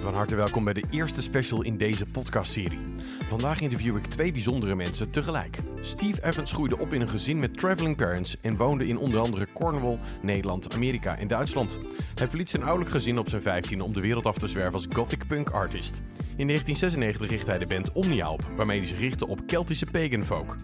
Van harte welkom bij de eerste special in deze podcastserie. Vandaag interview ik twee bijzondere mensen tegelijk. Steve Evans groeide op in een gezin met traveling parents en woonde in onder andere Cornwall, Nederland, Amerika en Duitsland. Hij verliet zijn ouderlijk gezin op zijn 15 om de wereld af te zwerven als gothic punk artist. In 1996 richtte hij de band Omnia op, waarmee hij zich richtte op Keltische pagan folk.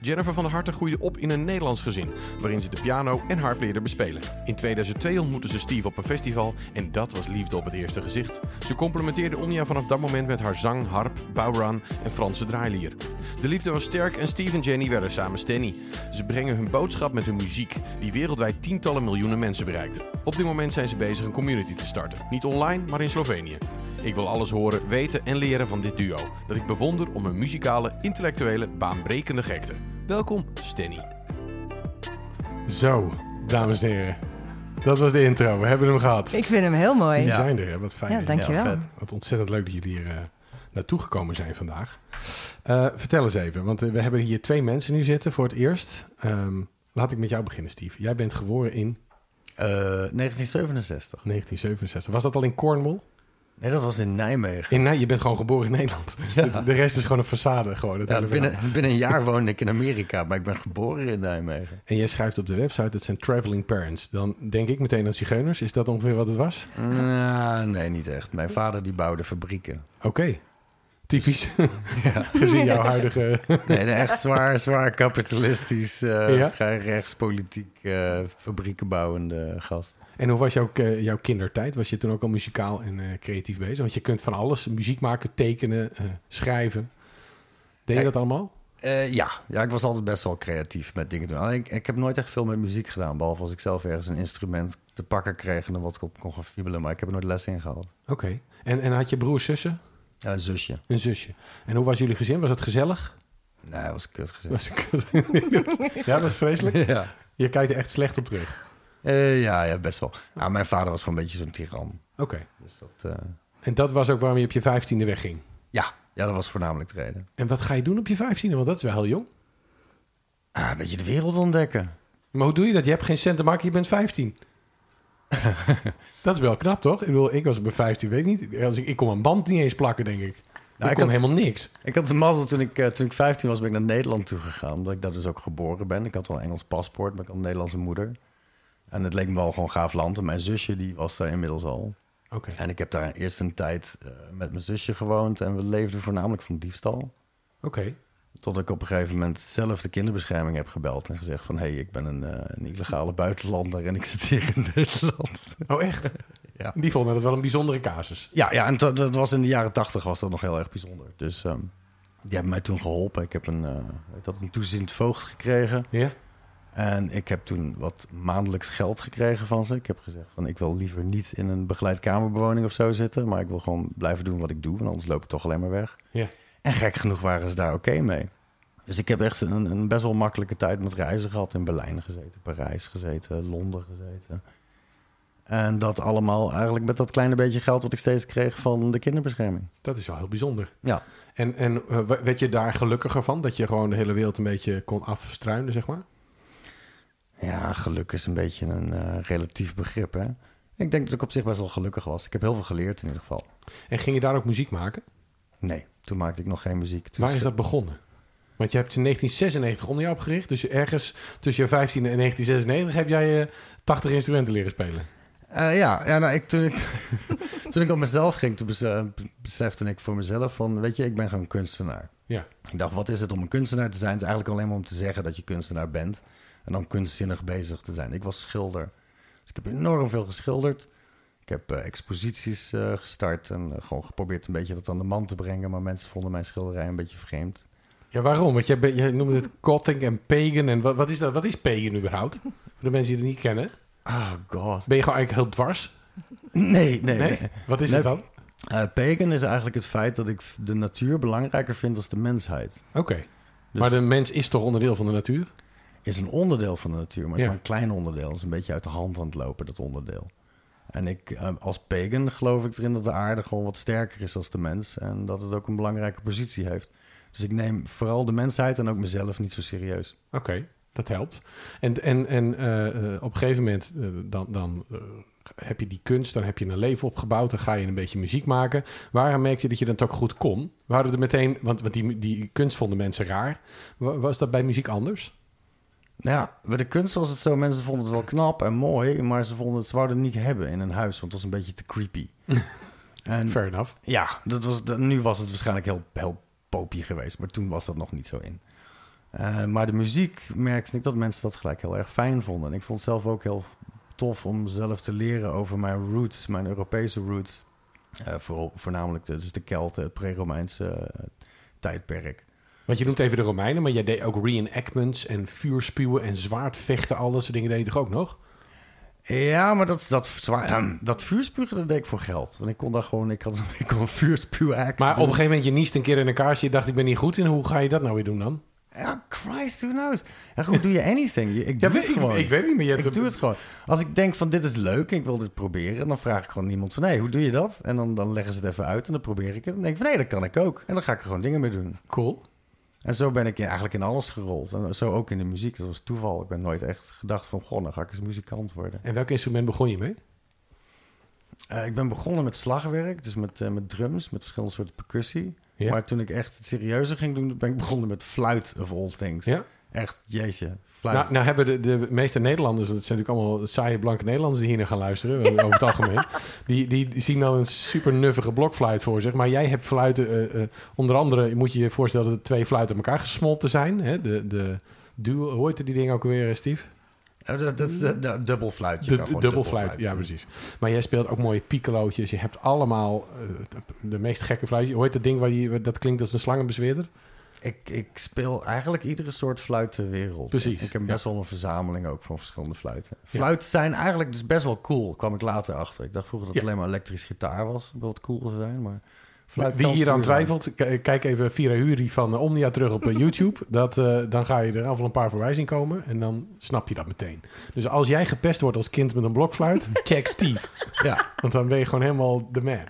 Jennifer van der Harten groeide op in een Nederlands gezin, waarin ze de piano en harp leerde bespelen. In 2002 ontmoette ze Steve op een festival en dat was liefde op het eerste gezicht. Ze complementeerde Omnia vanaf dat moment met haar zang, harp, bowrun en Franse draailier. De liefde was sterk en Steve en Jenny werden samen Stanny. Ze brengen hun boodschap met hun muziek, die wereldwijd tientallen miljoenen mensen bereikte. Op dit moment zijn ze bezig een community te starten. Niet online, maar in Slovenië. Ik wil alles horen, weten en leren van dit duo, dat ik bewonder om hun muzikale, intellectuele, baanbrekende gekte. Welkom, Stanny. Zo, dames en heren. Dat was de intro. We hebben hem gehad. Ik vind hem heel mooi. Die zijn er, hè? wat fijn. Ja, dankjewel. Ja. Wat ontzettend leuk dat jullie hier eh, naartoe gekomen zijn vandaag. Eh, vertel eens even, want eh, we hebben hier twee mensen nu zitten voor het eerst. Ehm, laat ik met jou beginnen, Steve. Jij bent geboren in Eh, 1967. 1967. Was dat al in Cornwall? Nee, dat was in Nijmegen. In, nee, je bent gewoon geboren in Nederland. De, de rest is gewoon een façade. Gewoon, Ja, binnen, binnen een jaar woonde ik in Amerika, maar ik ben geboren in Nijmegen. En jij schrijft op de website, het zijn traveling parents. Dan denk ik meteen aan zigeuners. Is dat ongeveer wat het was? Ah, nee, niet echt. Mijn vader die bouwde fabrieken. Oké. Typisch. Gezien jouw huidige... Nee, echt zwaar, zwaar kapitalistisch, eh, Ja? vrij rechtspolitiek eh fabrieken bouwende gast. En hoe was jouw, eh, jouw kindertijd? Was je toen ook al muzikaal en eh, creatief bezig? Want je kunt van alles, muziek maken, tekenen, eh, schrijven. Deed je dat allemaal? Ja. ja, ik was altijd best wel creatief met dingen doen. Ik, ik heb nooit echt veel met muziek gedaan, behalve als ik zelf ergens een instrument te pakken kreeg en dan wat ik op kon gaan fiebelen, maar ik heb er nooit les in gehad. Oké. En, en had je broers, zussen? Ja, een zusje. Een zusje. En hoe was jullie gezin? Was het gezellig? Nee, dat was kut gezegd. Was het ja, dat was vreselijk. Ja. Je kijkt er echt slecht op terug. Eh, ja, ja, best wel. Nou, mijn vader was gewoon een beetje zo'n tiran. Oké. Dus dat, eh, En dat was ook waarom je op je vijftiende wegging. ja, ja, dat was voornamelijk de reden. En wat ga je doen op je vijftiende? Want dat is wel heel jong. Ah, een beetje de wereld ontdekken. Maar hoe doe je dat? Je hebt geen cent te maken, je bent 15. dat is wel knap, toch? Ik bedoel, ik was op mijn 15, weet ik niet. Als ik, ik kon een band niet eens plakken, denk ik. Nou, ik kon had- helemaal niks. Ik had de mazzel toen ik, eh, toen ik 15 was, ben ik naar Nederland toe gegaan. Omdat ik daar dus ook geboren ben. Ik had wel een Engels paspoort, maar ik had een Nederlandse moeder. En het leek me wel gewoon gaaf land. En mijn zusje, die was daar inmiddels al. Oké. En ik heb daar eerst een tijd eh, met mijn zusje gewoond. En we leefden voornamelijk van diefstal. Oké. Tot ik op een gegeven moment zelf de kinderbescherming heb gebeld. En gezegd van, hé, hey, ik ben een, eh, een illegale buitenlander en ik zit hier in Nederland. Oh, echt? Ja. Die vonden dat wel een bijzondere casus. Ja, ja en dat, dat was in de jaren tachtig was dat nog heel erg bijzonder. Dus ehm, die hebben mij toen geholpen. Ik heb een, weet dat, een toeziend voogd gekregen. Ja? En ik heb toen wat maandelijks geld gekregen van ze. Ik heb gezegd van ik wil liever niet in een begeleid kamerbewoning of zo zitten. Maar ik wil gewoon blijven doen wat ik doe. Want anders loop ik toch alleen maar weg. Ja. En gek genoeg waren ze daar oké mee. Dus ik heb echt een, een best wel makkelijke tijd met reizen gehad. In Berlijn gezeten, Parijs gezeten, Londen gezeten. En dat allemaal eigenlijk met dat kleine beetje geld wat ik steeds kreeg van de kinderbescherming. Dat is wel heel bijzonder. Ja, En, en eh, werd je daar gelukkiger van? Dat je gewoon de hele wereld een beetje kon afstruinen, zeg maar? Ja geluk is een beetje een eh, relatief begrip. Hè? Ik denk dat ik op zich best wel gelukkig was. Ik heb heel veel geleerd in ieder geval. En ging je daar ook muziek maken? Nee, toen maakte ik nog geen muziek. Toen Waar is dat begonnen? Want je hebt in 1996 onder opgericht. Dus ergens tussen je 15 en 1996 heb jij eh 80 instrumenten leren spelen. Eh, ja, ja nou, ik, toen, ik, toen ik op mezelf ging, toen bes- besefte ik voor mezelf van, weet je, ik ben gewoon kunstenaar. Ja. Ik dacht, wat is het om een kunstenaar te zijn? Het is eigenlijk alleen maar om te zeggen dat je kunstenaar bent. En dan kunstzinnig bezig te zijn. Ik was schilder. Dus ik heb enorm veel geschilderd. Ik heb eh, exposities eh, gestart en eh, gewoon geprobeerd een beetje dat aan de man te brengen. Maar mensen vonden mijn schilderij een beetje vreemd. Ja, waarom? Want jij, jij noemde het gothic en pagan. En wat, wat is dat? Wat is pagan überhaupt? Voor de mensen die het niet kennen. Oh god. Ben je gewoon eigenlijk heel dwars? Nee, nee, nee. Wat is Nee. het dan? Pagan is eigenlijk het feit dat ik de natuur belangrijker vind als de mensheid. Oké. Dus Maar de mens is toch onderdeel van de natuur? Is een onderdeel van de natuur, maar het is Ja. maar een klein onderdeel. Het is een beetje uit de hand aan het lopen, dat onderdeel. En ik, eh, als pagan geloof ik erin dat de aarde gewoon wat sterker is als de mens. En dat het ook een belangrijke positie heeft. Dus ik neem vooral de mensheid en ook mezelf niet zo serieus. Oké, dat helpt. En, en, en eh, eh, op een gegeven moment, dan, dan heb je die kunst, dan heb je een leven opgebouwd, dan ga je een beetje muziek maken. Waarom merkte je dat je dat ook goed kon? We hadden er meteen, want, want die, die kunst vonden mensen raar. Was dat bij muziek anders? Nou ja, bij de kunst was het zo, mensen vonden het wel knap en mooi, maar ze vonden het, ze wouden het niet hebben in een huis, want het was een beetje te creepy. en, Fair enough. Ja, dat was, nu was het waarschijnlijk heel, heel popie geweest, maar toen was dat nog niet zo in. Uh, maar de muziek merkte ik dat mensen dat gelijk heel erg fijn vonden. En ik vond het zelf ook heel tof om zelf te leren over mijn roots, mijn Europese roots. Uh, voor, voornamelijk de, dus de Kelten, het pre-Romeinse uh, tijdperk. Want je noemt even de Romeinen, maar jij deed ook reenactments en vuurspuwen en zwaardvechten, al dat soort dingen deed je toch ook nog? Ja, maar dat, dat, zwaar, dat vuurspugen, dat deed ik voor geld. Want ik kon daar gewoon, ik had ik kon vuurspuwen Maar op een gegeven moment, je niest een keer in een kaarsje, je dacht ik ben niet goed in. Hoe ga je dat nou weer doen dan? Ja, Christ, who knows? Ja, goed, doe je anything. Ik doe ja, het gewoon. Ik, weet niet meer. Ik doe het gewoon. Als ik denk van dit is leuk, ik wil dit proberen, dan vraag ik gewoon iemand van, hé, hey, hoe doe je dat? En dan, dan leggen ze het even uit en dan probeer ik het. En dan denk ik van, nee, dat kan ik ook. En dan ga ik er gewoon dingen mee doen. Cool. En zo ben ik eigenlijk in alles gerold. En zo ook in de muziek. Dat was toeval. Ik ben nooit echt gedacht van, goh, dan ga ik eens muzikant worden. En welk instrument begon je mee? Uh, ik ben begonnen met slagwerk, dus met, uh, met drums, met verschillende soorten percussie. Ja. Maar toen ik echt het serieuzer ging doen, ben ik begonnen met fluit of all things. Ja? Echt, jeetje. Nou, nou, hebben de, de meeste Nederlanders, dat zijn natuurlijk allemaal saaie blanke Nederlanders die hier naar gaan luisteren, over het algemeen. Die, die, zien dan een super nuffige blokfluit voor zich. Maar jij hebt fluiten, uh, uh, onder andere moet je je voorstellen dat er twee fluiten aan elkaar gesmolten zijn. Hè? De, de duo, hoe heet die ding ook weer, Steve? Oh, dat, dat is de, de dubbelfluitje. De dubbelfluit, ja precies. Maar jij speelt ook mooie piccolootjes. Je hebt allemaal uh, de meest gekke fluitjes. Hoe heet dat ding waar je, dat klinkt als een slangenbezweerder? Ik, ik speel eigenlijk iedere soort fluit ter wereld. Precies. Ik heb best wel een verzameling ook van verschillende fluiten. Fluiten zijn eigenlijk dus best wel cool, kwam ik later achter. Ik dacht vroeger dat het alleen maar elektrisch gitaar was. Het cool zou zijn, maar... Fluit Wie hier aan twijfelt, kijk even Vira Huri van uh, Omnia terug op uh, YouTube. Dat, uh, dan ga je er af en een paar voorbij zien komen en dan snap je dat meteen. Dus als jij gepest wordt als kind met een blokfluit, check Steve. ja, want dan ben je gewoon helemaal de man.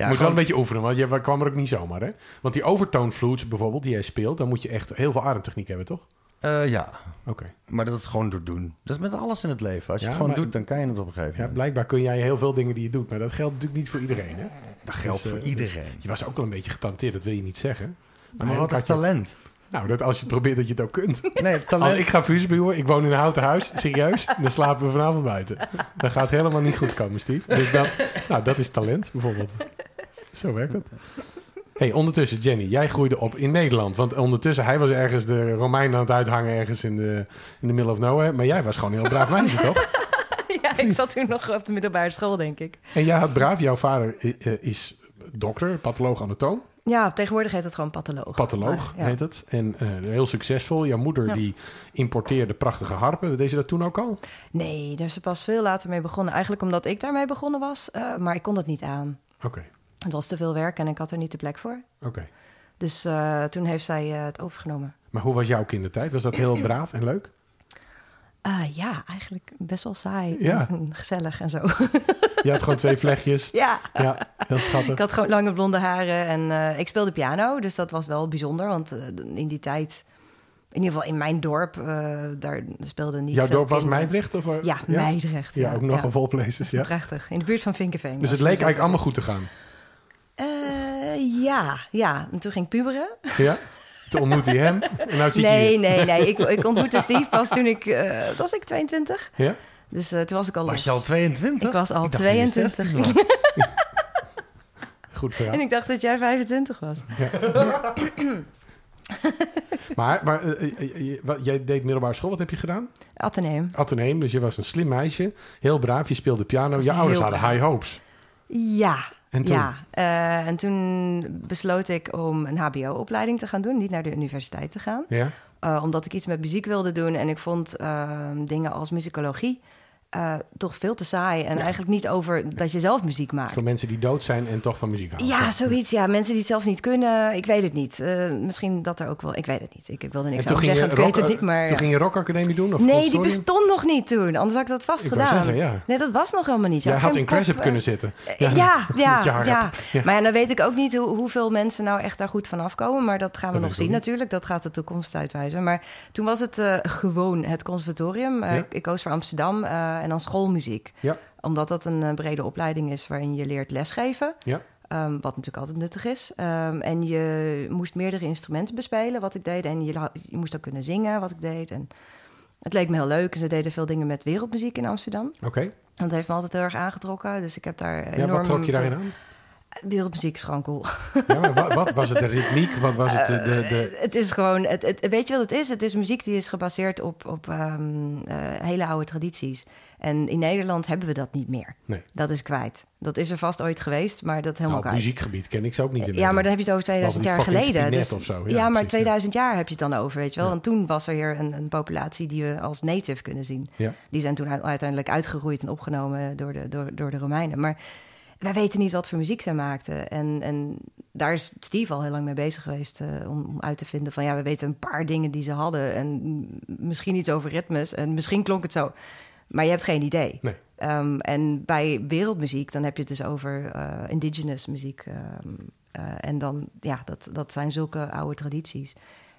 Ja, moet wel een beetje oefenen, want je kwam er ook niet zomaar, hè? Want die overtone flutes bijvoorbeeld, die jij speelt, dan moet je echt heel veel ademtechniek hebben, toch? Uh, ja. Oké. Maar dat is gewoon door doen. Dat is met alles in het leven. Als je het gewoon doet, dan kan je het op een gegeven moment. Ja, blijkbaar kun jij heel veel dingen die je doet. Maar dat geldt natuurlijk niet voor iedereen, hè? Dat geldt dus, voor uh, iedereen. je was ook wel een beetje getanteerd, dat wil je niet zeggen. Maar, maar wat is talent? Nou, dat als je het probeert dat je het ook kunt. Nee, talent... Als ik ga vuurspuwen, ik woon in een houten huis, serieus, dan slapen we vanavond buiten. Dat gaat helemaal niet goed komen, Steve. Dus dat, nou, dat is talent, bijvoorbeeld. Zo werkt het. Hey, ondertussen, Jenny, jij groeide op in Nederland. Want ondertussen, hij was ergens de Romein aan het uithangen, ergens in de, in de middle of nowhere. Maar jij was gewoon een heel braaf meisje, toch? Ja, ik zat toen nog op de middelbare school, denk ik. En jij had braaf, jouw vader is dokter, patholoog anatoom. Ja, tegenwoordig heet het gewoon patholoog. Patholoog ja. heet het. En uh, heel succesvol. Jouw moeder ja. die importeerde prachtige harpen. Deed ze dat toen ook al? Nee, daar is ze pas veel later mee begonnen. Eigenlijk omdat ik daarmee begonnen was. Uh, maar ik kon dat niet aan. Oké. Okay. Het was te veel werk en ik had er niet de plek voor. Oké. Okay. Dus uh, toen heeft zij uh, het overgenomen. Maar hoe was jouw kindertijd? Was dat heel braaf en leuk? Uh, ja, eigenlijk best wel saai ja. en gezellig en zo. Je had gewoon twee vlechtjes. Ja. ja, heel schattig. Ik had gewoon lange blonde haren en ik speelde piano. Dus dat was wel bijzonder, want in die tijd... In ieder geval in mijn dorp, daar speelde niet Jouw dorp was kinderen. Meidrecht? Of, Ja, ja, Meidrecht. Ja, ook nog een vol places, ja. Prachtig, in de buurt van Vinkenveen. Dus het leek eigenlijk allemaal goed te gaan? Ja, ja. En toen ging ik puberen. Ja? Toen ontmoette je hem? En nou zie nee, je nee, nee. Ik, ik ontmoette Steve pas toen ik... Uh, was ik 22? Ja? Dus uh, toen was ik al Was los. je al 22? Ik was al ik 22. Goed verhaal. En ik dacht dat jij 25 was. Ja. maar maar uh, jij deed middelbare school. Wat heb je gedaan? Atheneum. Atheneum. Dus je was een slim meisje. Heel braaf. Je speelde piano. Je ouders hadden high hopes. Ja. En toen? Ja. Uh, en toen besloot ik om een hbo-opleiding te gaan doen. Niet naar de universiteit te gaan. Ja. Uh, omdat ik iets met muziek wilde doen. En ik vond dingen als muzikologie... Uh, toch veel te saai. En ja. eigenlijk niet over dat je zelf muziek maakt. Voor mensen die dood zijn en toch van muziek houden. Ja, zoiets. Ja, mensen die het zelf niet kunnen. Ik weet het niet. Uh, misschien dat er ook wel... Ik weet het niet. Ik, ik wilde niks over zeggen, ik weet het niet. Maar, toen ja. ging je rockacademie doen? Of nee, die bestond nog niet toen. Anders had ik dat vast ik gedaan. Zeggen, ja. Nee, dat was nog helemaal niet. Jij had in Cresip uh, kunnen zitten. Ja, ja, ja. ja. ja. Maar dan weet ik ook niet hoe, hoeveel mensen nou echt daar goed van afkomen. Maar dat gaan we dat nog zien natuurlijk. Dat gaat de toekomst uitwijzen. Maar toen was het gewoon het conservatorium. Ik koos voor Amsterdam. Uh, en dan schoolmuziek. Ja. Omdat dat een eh, brede opleiding is waarin je leert lesgeven. Ja. Ehm, wat natuurlijk altijd nuttig is. Ehm, en je moest meerdere instrumenten bespelen, wat ik deed. En je, je moest ook kunnen zingen, wat ik deed. En het leek me heel leuk. En ze deden veel dingen met wereldmuziek in Amsterdam. Oké. Dat heeft me altijd heel erg aangetrokken. Dus ik heb daar Ja, enorm... wat trok je daarin aan? Wereldmuziek is gewoon cool. Ja, maar wat, wat was het? De ritmiek? Wat was het? De, de, de... Eh, het is gewoon, het, het, weet je wat het is? Het is muziek die is gebaseerd op, op ehm, eh, hele oude tradities. En in Nederland hebben we dat niet meer. Nee. Dat is kwijt. Dat is er vast ooit geweest, maar dat helemaal Nou, kwijt. muziekgebied ken ik ze ook niet in Ja, maar dan heb je het over Behalve 2000 die jaar geleden. Dus, of zo. ja, Ja, maar precies, ja. 2000 jaar heb je het dan over, weet je wel. Ja. Want toen was er hier een, een populatie die we als native kunnen zien. Die zijn toen uiteindelijk uitgeroeid en opgenomen door de, door, door de Romeinen. Maar wij weten niet wat voor muziek zij maakten. En, en daar is Steve al heel lang mee bezig geweest eh, om, om uit te vinden van... ja, we weten een paar dingen die ze hadden en misschien iets over ritmes. En misschien klonk het zo, maar je hebt geen idee. Nee. Ehm, en bij wereldmuziek, dan heb je het dus over eh, indigenous muziek. ehm, eh, en dan, ja, dat, dat zijn zulke oude tradities.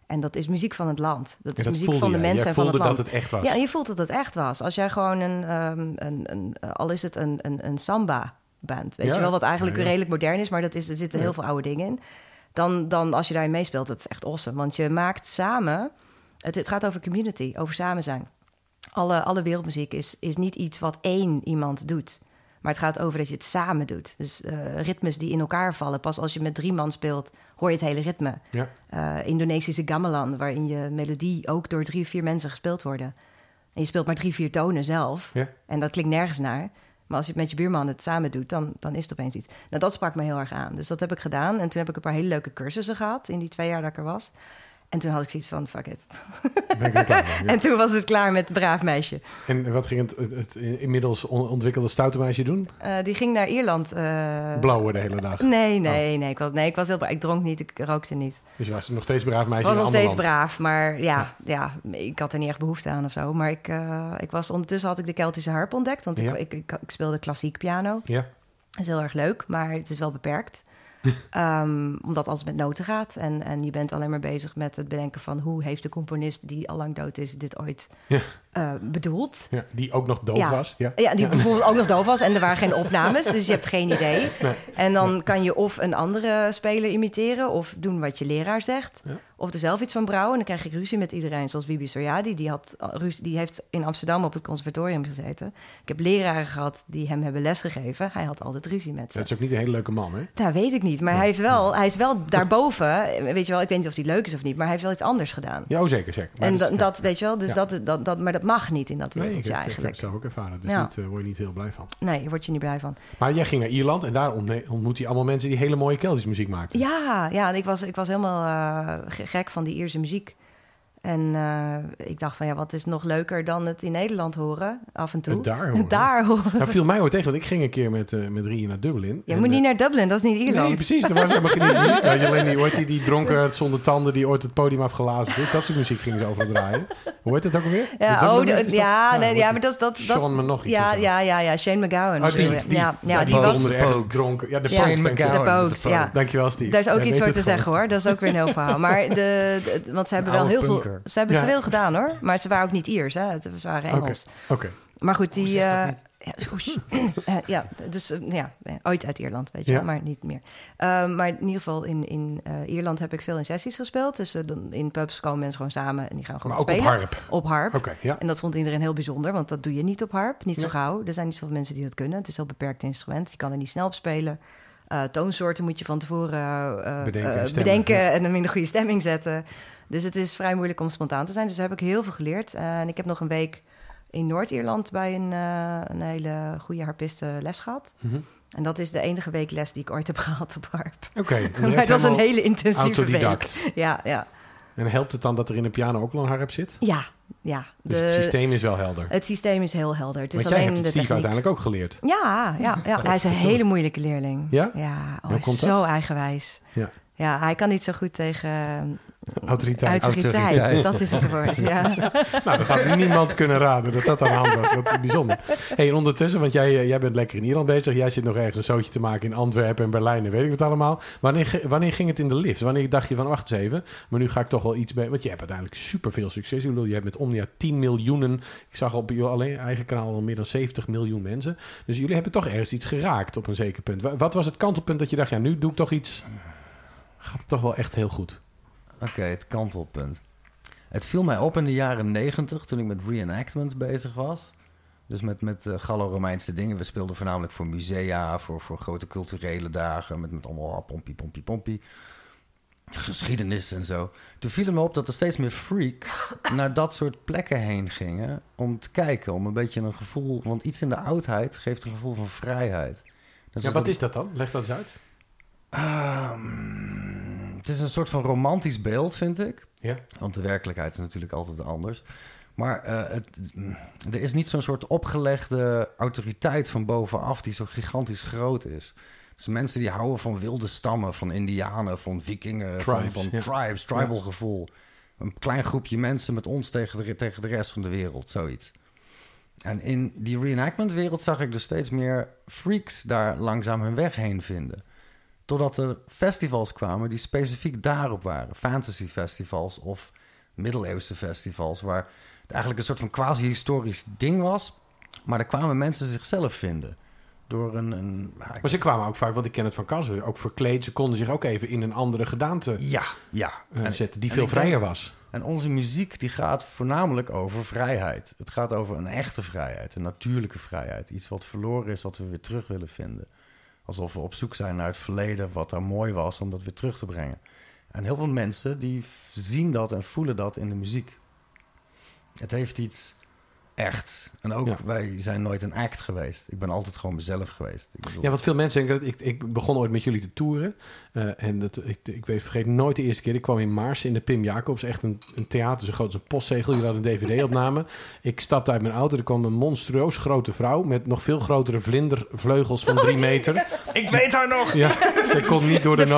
En dat is muziek van het land. Dat is dat muziek van de mensen en van het land. dat het echt was. Ja, en je voelt dat het echt was. Als jij gewoon een, ehm, een, een al is het een, een, een samba-band, weet Ja. je wel, wat eigenlijk Ja, ja. redelijk modern is, maar dat is, er zitten heel veel oude dingen in. Dan, dan als je daarin meespeelt, dat is echt awesome. Want je maakt samen, het, het gaat over community, over samen zijn. Alle, alle wereldmuziek is, is niet iets wat één iemand doet. Maar het gaat over dat je het samen doet. Dus eh, ritmes die in elkaar vallen. Pas als je met drie man speelt, hoor je het hele ritme. Ja. Eh, Indonesische gamelan, waarin je melodie ook door drie, vier mensen gespeeld worden. En je speelt maar drie, vier tonen zelf. Ja. En dat klinkt nergens naar. Maar als je het met je buurman het samen doet, dan, dan is het opeens iets. Nou, dat sprak me heel erg aan. Dus dat heb ik gedaan. En toen heb ik een paar hele leuke cursussen gehad in die twee jaar dat ik er was. En toen had ik zoiets van, fuck it. Ben ik klaar mee, ja. En toen was het klaar met Braaf Meisje. En wat ging het, het, inmiddels on- ontwikkelde stoute meisje doen? Eh, die ging naar Ierland. eh, Blauwen de hele dag. Nee, nee, nee. Ik was, nee, ik was heel braaf. Ik dronk niet, ik rookte niet. Dus je was nog steeds braaf meisje Ik was nog steeds land. braaf, maar ja, ja. ik had er niet echt behoefte aan of zo. Maar ik, eh, ik was, ondertussen had ik de Keltische harp ontdekt, want ik, ik, ik speelde klassiek piano. Ja. Dat is heel erg leuk, maar het is wel beperkt. Ehm, omdat alles met noten gaat. En, en je bent alleen maar bezig met het bedenken van... hoe heeft de componist die al lang dood is dit ooit Ja. Eh, bedoeld? ja, die ook nog doof Ja. was. Ja. Ja, die bijvoorbeeld ook nog doof was en er waren geen opnames, dus je hebt geen idee. Nee. En dan kan je of een andere speler imiteren of doen wat je leraar zegt. Of er zelf iets van brouwen. En dan krijg ik ruzie met iedereen, zoals Bibi Soriadi. Die, had, ruzie- die heeft in Amsterdam op het conservatorium gezeten. Ik heb leraren gehad die hem hebben lesgegeven. Hij had altijd ruzie met ze. Dat is ook niet een hele leuke man, hè? Nou, weet ik niet. Maar hij, heeft wel, hij is wel daarboven. Weet je wel, ik weet niet of hij leuk is of niet. Maar hij heeft wel iets anders gedaan. Ja, oh, zeker, zeker. Maar en dat is- dat, dat, weet je wel, dus dat, dat, dat, maar dat mag niet in dat Nee, ik, wereldje heb- ik heb eigenlijk. het zelf ook ervaren. Dus Ja. niet, eh, word je niet heel blij van. Nee, daar word je niet blij van. Maar jij ging naar Ierland en daar ontmoet je allemaal mensen die hele mooie Keltische muziek maakten. Ja, ja ik, was, ik was helemaal eh, ge- gek van die Ierse muziek. En eh, ik dacht van, ja, wat is nog leuker dan het in Nederland horen, af en toe. Het daar horen. Daar horen. Nou, viel mij ooit tegen, want ik ging een keer met, eh met Rie naar Dublin. Je En, moet niet eh, naar Dublin, dat is niet Ierland. Nee, precies. Er was helemaal geen muziek. Alleen die, die, die dronken zonder tanden die ooit het podium afgelazen is. Dat soort muziek gingen ze overal draaien. Hoe heet het ook alweer? Ja, oh, de- is dat? ja, nee, ja, maar dat... dat, dat Sean nog iets ja, ja, ja, ja, Shane McGowan. Oh, die, je. die. ja, ja, die was... Dronken. Ja, de Ja. Shane McGowan. de ja. Dankjewel, Steve. Daar is ook iets voor te zeggen hoor. Dat is ook weer een heel verhaal. Maar de, want ze hebben wel heel veel. Ze hebben Ja. veel gedaan hoor. Maar ze waren ook niet Iers, hè? Het- Ze waren Oké, Engels. oké. Maar goed, die. eh, ja. Eh, ja, dus eh, ja, ooit uit Ierland, weet je Ja. wel, maar niet meer. Ehm, maar in ieder geval in, in eh, Ierland heb ik veel in sessies gespeeld. Dus dan, in pubs komen mensen gewoon samen en die gaan gewoon Maar ook op spelen. harp. Op harp. Oké, ja. En dat vond iedereen heel bijzonder, want dat doe je niet op harp. Niet zo gauw. Er zijn niet zoveel mensen die dat kunnen. Het is een heel beperkt instrument. Je kan er niet snel op spelen. Eh, toonsoorten moet je van tevoren eh, Bedenken stemmen, bedenken ja. en hem in de goede stemming zetten. Dus het is vrij moeilijk om spontaan te zijn. Dus daar heb ik heel veel geleerd. Eh, en ik heb nog een week in Noord-Ierland bij een, eh, een hele goede harpiste les gehad. Mhm. En dat is de enige week les die ik ooit heb gehad op harp. Oké. Maar het was een hele intensieve week. Ja, ja. En helpt het dan dat er in de piano ook een harp zit? Ja, ja. Dus het systeem is wel helder. het systeem is heel helder. Het is Want jij alleen hebt de het Steve techniek. uiteindelijk ook geleerd. Ja, ja, ja. hij is een hele moeilijke leerling. Ja? Ja, oh, hij is zo dat? eigenwijs. Ja. Ja, hij kan niet zo goed tegen Autoriteit. Autoriteit, Autoriteit. dat is het woord, ja. Nou, dan gaat niemand kunnen raden dat dat aan de hand was. Wat bijzonder. Hey, en ondertussen, want jij, eh, jij bent lekker in Ierland bezig. Jij zit nog ergens een zootje te maken in Antwerpen en Berlijn en weet ik wat allemaal. Wanneer, wanneer ging het in de lift? Wanneer dacht je van, wacht eens even, maar nu ga ik toch wel iets bij... Want je hebt uiteindelijk superveel succes. Ik bedoel, je hebt met Omnia 10 miljoenen... Ik zag op je alleen eigen kanaal al meer dan 70 miljoen mensen. Dus jullie hebben toch ergens iets geraakt op een zeker punt. Wa- Wat was het kantelpunt dat je dacht, ja, nu doe ik toch iets... Gaat het toch wel echt heel goed? Oké, het kantelpunt. Het viel mij op in de jaren negentig toen ik met reenactment bezig was. Dus met, met eh, Gallo-Romeinse dingen. We speelden voornamelijk voor musea, voor, voor grote culturele dagen. Met, met allemaal ah, pompie, pompie, pompie. Geschiedenis en zo. Toen viel het me op dat er steeds meer freaks naar dat soort plekken heen gingen. Om te kijken, om een beetje een gevoel... Want iets in de oudheid geeft een gevoel van vrijheid. Dus Ja, wat dat- is dat dan? Leg dat eens uit. Ehm, het is een soort van romantisch beeld, vind ik. Ja. Want de werkelijkheid is natuurlijk altijd anders. Maar eh, het, er is niet zo'n soort opgelegde autoriteit van bovenaf die zo gigantisch groot is. Dus mensen die houden van wilde stammen, van indianen, van vikingen, Tribes, van, van ja. tribes, tribal gevoel. Een klein groepje mensen met ons tegen de, tegen de rest van de wereld, zoiets. En in die reenactment wereld zag ik dus steeds meer freaks daar langzaam hun weg heen vinden. Totdat er festivals kwamen die specifiek daarop waren. Fantasy festivals of middeleeuwse festivals. Waar het eigenlijk een soort van quasi-historisch ding was. Maar daar kwamen mensen zichzelf vinden. Door een... een Maar ze kwamen ook vaak, want ik ken het van Kassen, ook verkleed. Ze konden zich ook even in een andere gedaante ja, ja. eh, En- zetten, die en veel denk- vrijer was. En onze muziek die gaat voornamelijk over vrijheid. Het gaat over een echte vrijheid, een natuurlijke vrijheid. Iets wat verloren is, wat we weer terug willen vinden. Alsof we op zoek zijn naar het verleden, wat daar mooi was, om dat weer terug te brengen. En heel veel mensen die zien dat en voelen dat in de muziek. Het heeft iets echt. En ook Ja. wij zijn nooit een act geweest. Ik ben altijd gewoon mezelf geweest. Ik bedoel, Ja, wat veel mensen denken, ik, ik begon ooit met jullie te toeren. eh, en dat, ik, ik weet, vergeet nooit de eerste keer. Ik kwam in Maars in de Pim Jacobs, echt een, een theater zo groot als een postzegel. Je had een dvd-opname. ik stapte uit mijn auto, er kwam een monstrueus grote vrouw... met nog veel grotere vlindervleugels van drie meter. ik weet haar nog! Ja, ze kon niet door de.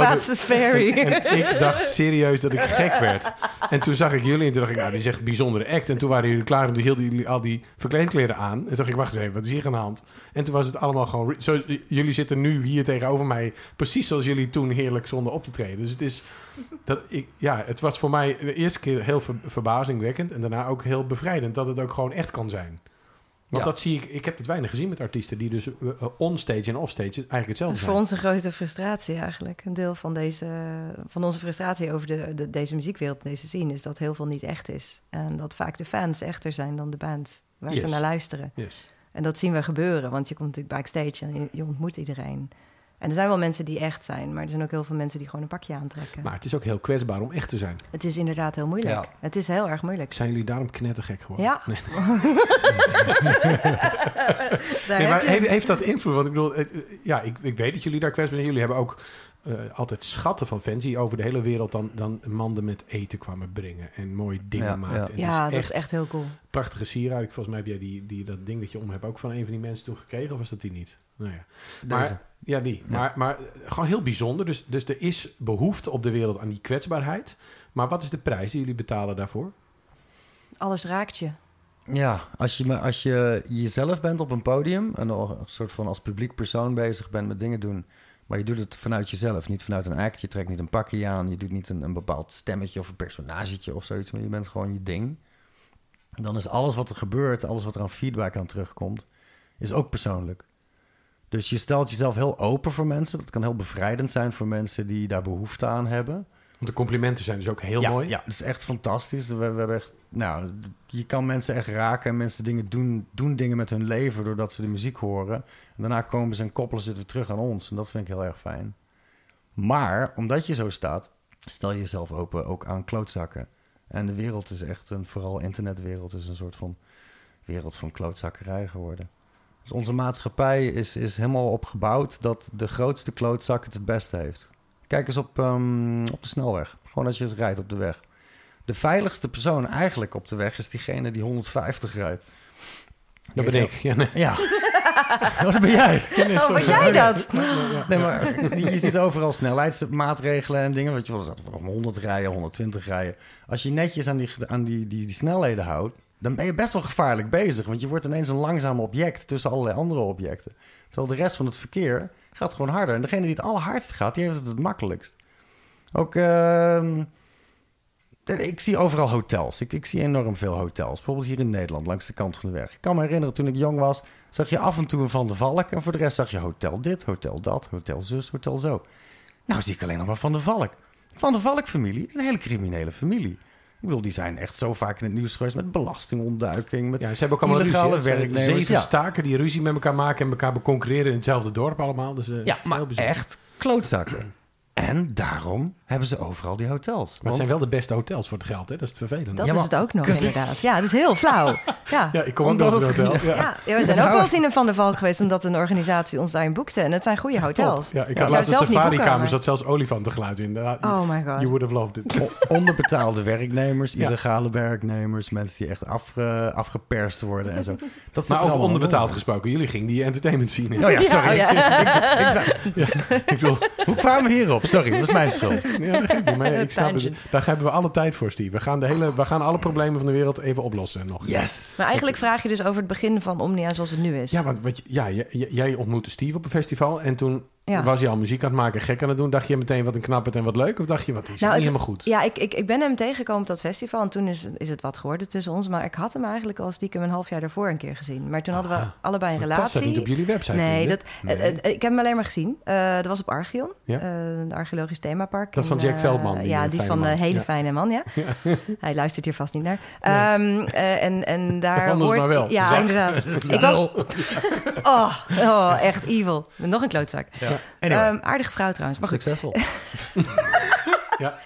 En ik dacht serieus dat ik gek werd. En toen zag ik jullie en toen dacht ik, nou, die is echt een bijzondere act. En toen waren jullie klaar en toen hielden jullie al die verkleedkleren aan. En dacht ik, wacht eens even, wat is hier aan de hand? En toen was het allemaal gewoon... Zo, jullie zitten nu hier tegenover mij, precies zoals jullie toen heerlijk zonden op te treden. Dus het is... Dat ik, ja, het was voor mij de eerste keer heel ver- verbazingwekkend en daarna ook heel bevrijdend dat het ook gewoon echt kan zijn. Want Ja. dat zie ik, ik heb het weinig gezien met artiesten die dus eh, eh, onstage en offstage eigenlijk hetzelfde zijn. voor ons een grote frustratie eigenlijk. Een deel van, deze, van onze frustratie over de, de, deze muziekwereld, deze scene, is dat heel veel niet echt is. En dat vaak de fans echter zijn dan de bands waar ze naar luisteren. Yes. En dat zien we gebeuren, want je komt natuurlijk backstage en je, je ontmoet iedereen. En er zijn wel mensen die echt zijn, maar er zijn ook heel veel mensen die gewoon een pakje aantrekken. Maar het is ook heel kwetsbaar om echt te zijn. Het is inderdaad heel moeilijk. Ja. Het is heel erg moeilijk. Zijn jullie daarom knettergek geworden? Ja. Nee. Maar heeft, heeft dat invloed? Want ik bedoel, het, ja, ik, ik weet dat jullie daar kwetsbaar zijn. Jullie hebben ook eh, altijd schatten van fans die over de hele wereld dan, dan manden met eten kwamen brengen. En mooie dingen Ja, maakten. ja. Dat is echt heel cool. prachtige sieraad. Volgens mij heb jij die, die, dat ding dat je om hebt ook van een van die mensen toen gekregen. Of was dat die niet? Nou ja. Deze. Maar, ja, die. Ja. Maar, maar eh, gewoon heel bijzonder. Dus, dus er is behoefte op de wereld aan die kwetsbaarheid. Maar wat is de prijs die jullie betalen daarvoor? Alles raakt je. Ja, als je, maar als je jezelf bent op een podium en een soort van als publiek persoon bezig bent met dingen doen, maar je doet het vanuit jezelf, niet vanuit een act. Je trekt niet een pakje aan, je doet niet een, een bepaald stemmetje of een personagetje of zoiets, maar je bent gewoon je ding. Dan is alles wat er gebeurt, alles wat er aan feedback aan terugkomt, is ook persoonlijk. Dus je stelt jezelf heel open voor mensen. Dat kan heel bevrijdend zijn voor mensen die daar behoefte aan hebben. Want de complimenten zijn dus ook heel ja, mooi. Ja, dat is echt fantastisch. We, we hebben echt, nou, je kan mensen echt raken en mensen dingen doen, doen dingen met hun leven doordat ze de muziek horen. En daarna komen ze en koppelen ze het weer terug aan ons. En dat vind ik heel erg fijn. Maar omdat je zo staat, stel je jezelf open ook aan klootzakken. En de wereld is echt een, vooral internetwereld, is een soort van wereld van klootzakkerij geworden. Dus onze maatschappij is, is helemaal opgebouwd dat de grootste klootzak het het beste heeft. Kijk eens op, ehm, op de snelweg. Gewoon als je eens rijdt op de weg. De veiligste persoon eigenlijk op de weg is diegene die 150 rijdt. Dat ben ik. Ja, nee. Ja. oh, dat ben jij. Oh, was jij dat? Nee, maar die- je ziet overal snelheidsmaatregelen en dingen. Weet je wel, dat van 100 rijden, 120 rijden. Als je netjes aan die, aan die, die, die snelheden houdt, dan ben je best wel gevaarlijk bezig. Want je wordt ineens een langzaam object tussen allerlei andere objecten. Terwijl de rest van het verkeer gaat gewoon harder. En degene die het allerhardst gaat, die heeft het het makkelijkst. Ook, ehm, ik zie overal hotels. Ik, ik zie enorm veel hotels. Bijvoorbeeld hier in Nederland, langs de kant van de weg. Ik kan me herinneren, toen ik jong was, zag je af en toe een Van de Valk. En voor de rest zag je hotel dit, hotel dat, hotel zus, hotel zo. Nou zie ik alleen nog maar Van de Valk. Van de Valk-familie een hele criminele familie. Ik bedoel, die zijn echt zo vaak in het nieuws geweest met belastingontduiking, met Ja, ze hebben ook allemaal illegale ruzie. werknemers. Zeven Ja. staken die ruzie met elkaar maken en elkaar concurreren in hetzelfde dorp allemaal. Dus, eh, Ja, maar echt klootzakken. En daarom hebben ze overal die hotels. Maar het zijn wel de beste hotels voor het geld, hè? Dat is het vervelende. Dat Ja, is het ook nog inderdaad. Ja, dat is heel flauw. Ja. Ja, ik kom ook Omdat een het- hotel. Ja. Ja, ja, we zijn ook wel eens in een Van der Valk geweest... omdat een organisatie ons daarin boekte. En het zijn goede hotels. Ja, ik had laatst een zelf niet boeken, safari-kamer, maar- zat zelfs olifantengeluid in. Oh my god. You would have loved it. O- onderbetaalde werknemers, Ja. illegale werknemers, mensen die echt afge, afgeperst worden en zo. Dat Maar er over onderbetaald onder. gesproken, jullie gingen die entertainment zien. in. Oh ja, sorry. Ja, Ik bedoel, Hoe kwamen we hierop? Sorry, dat is mijn schuld. ja, dat geeft niet, maar ik snap het. Daar hebben we alle tijd voor, Steve. We gaan, de hele, we gaan alle problemen van de wereld even oplossen nog. Yes. Maar eigenlijk vraag je dus over het begin van Omnia zoals het nu is. Ja, want wat je- ja, j- j- jij ontmoette Steve op een festival en toen Ja. was hij al muziek aan het maken, gek aan het doen. Dacht je meteen wat een knapperd en wat leuk? Of dacht je wat is Nou, niet het- helemaal goed? Ja, ik, ik, ik ben hem tegengekomen op dat festival en toen is, is het wat geworden tussen ons. Maar ik had hem eigenlijk al stiekem een half jaar daarvoor een keer gezien. Maar toen hadden we allebei een Maar Dat staat relatie. niet op jullie website. nee, dat, het- het- ik heb hem alleen maar gezien. Eh dat was op Archeon, Ja. eh, een archeologisch themapark. Dat is van Jack eh, Veldman, die, ja, eh, die van de man. hele Ja. fijne man, ja. Hij luistert hier vast niet naar. Ehm, eh, en, en daar Anders hoort... maar wel. Ja, Zak. inderdaad. Ik was, oh, oh, echt evil. Nog een klootzak. Anyway, Ehm, aardige vrouw trouwens, maar succesvol.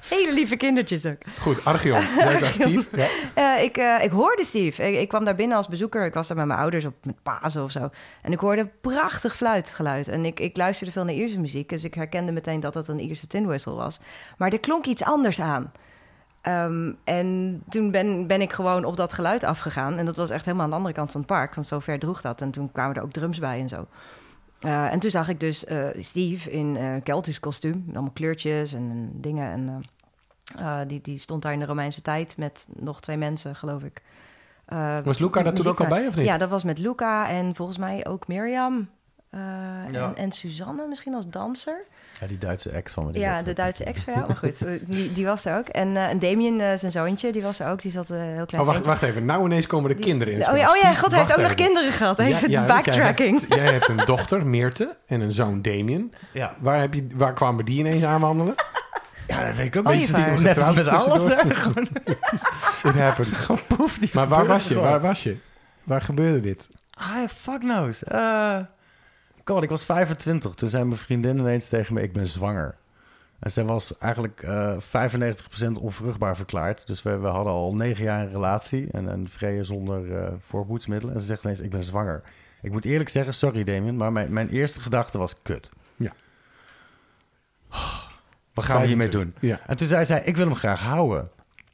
Hele lieve kindertjes ook. Goed, Archeon. Jij zag Steve. Ja. Eh, ik, eh, ik hoorde Steve. Ik, ik kwam daar binnen als bezoeker. Ik was daar met mijn ouders op met Pasen of zo. En ik hoorde prachtig fluitgeluid. En ik, ik luisterde veel naar Ierse muziek. Dus ik herkende meteen dat het een Ierse tin whistle was. Maar er klonk iets anders aan. Ehm, en toen ben, ben ik gewoon op dat geluid afgegaan. En dat was echt helemaal aan de andere kant van het park. Want zo ver droeg dat. En toen kwamen er ook drums bij en zo. Eh, en toen zag ik dus eh, Steve in eh Keltisch kostuum. Allemaal kleurtjes en, en dingen. En eh, eh, die, die stond daar in de Romeinse tijd met nog twee mensen, geloof ik. Eh, Was Luca daar toen ook al bij, of niet? Ja, dat was met Luca en volgens mij ook Mirjam. eh, Ja. en, en Suzanne misschien als danser. Ja, die Duitse ex van me. die Ja, de. Duitse ex van jou. Maar goed, eh, die, die was er ook. En, eh en Damien, eh, zijn zoontje, die was er ook. Die zat eh, heel klein Oh, wacht, wacht even. Nou ineens komen de Die- kinderen in. Oh ja, oh ja, god, hij heeft ook nog even. kinderen gehad. Hij Ja, jij backtracking. hebt- Jij hebt een dochter, Meerte, en een zoon, Damien. Ja. Waar, heb je, waar kwamen die ineens aanwandelen? ja, dat weet ik ook. Oh, vaar. net als met alles. hè? It happened. Poef, die Maar waar was je? gewoon. Waar was je? Waar gebeurde dit? Ah, fuck knows. Eh God, ik was 25. Toen zei mijn vriendin ineens tegen me, ik ben zwanger. En zij was eigenlijk eh 95% onvruchtbaar verklaard. Dus we, we hadden al negen jaar een relatie en een vrije zonder eh voorboedsmiddelen. En ze zegt ineens, ik ben zwanger. Ik moet eerlijk zeggen, sorry Damien, maar mijn, mijn eerste gedachte was kut. Ja. Wat gaan we hiermee doen? Ja. En toen zei zij, ik wil hem graag houden.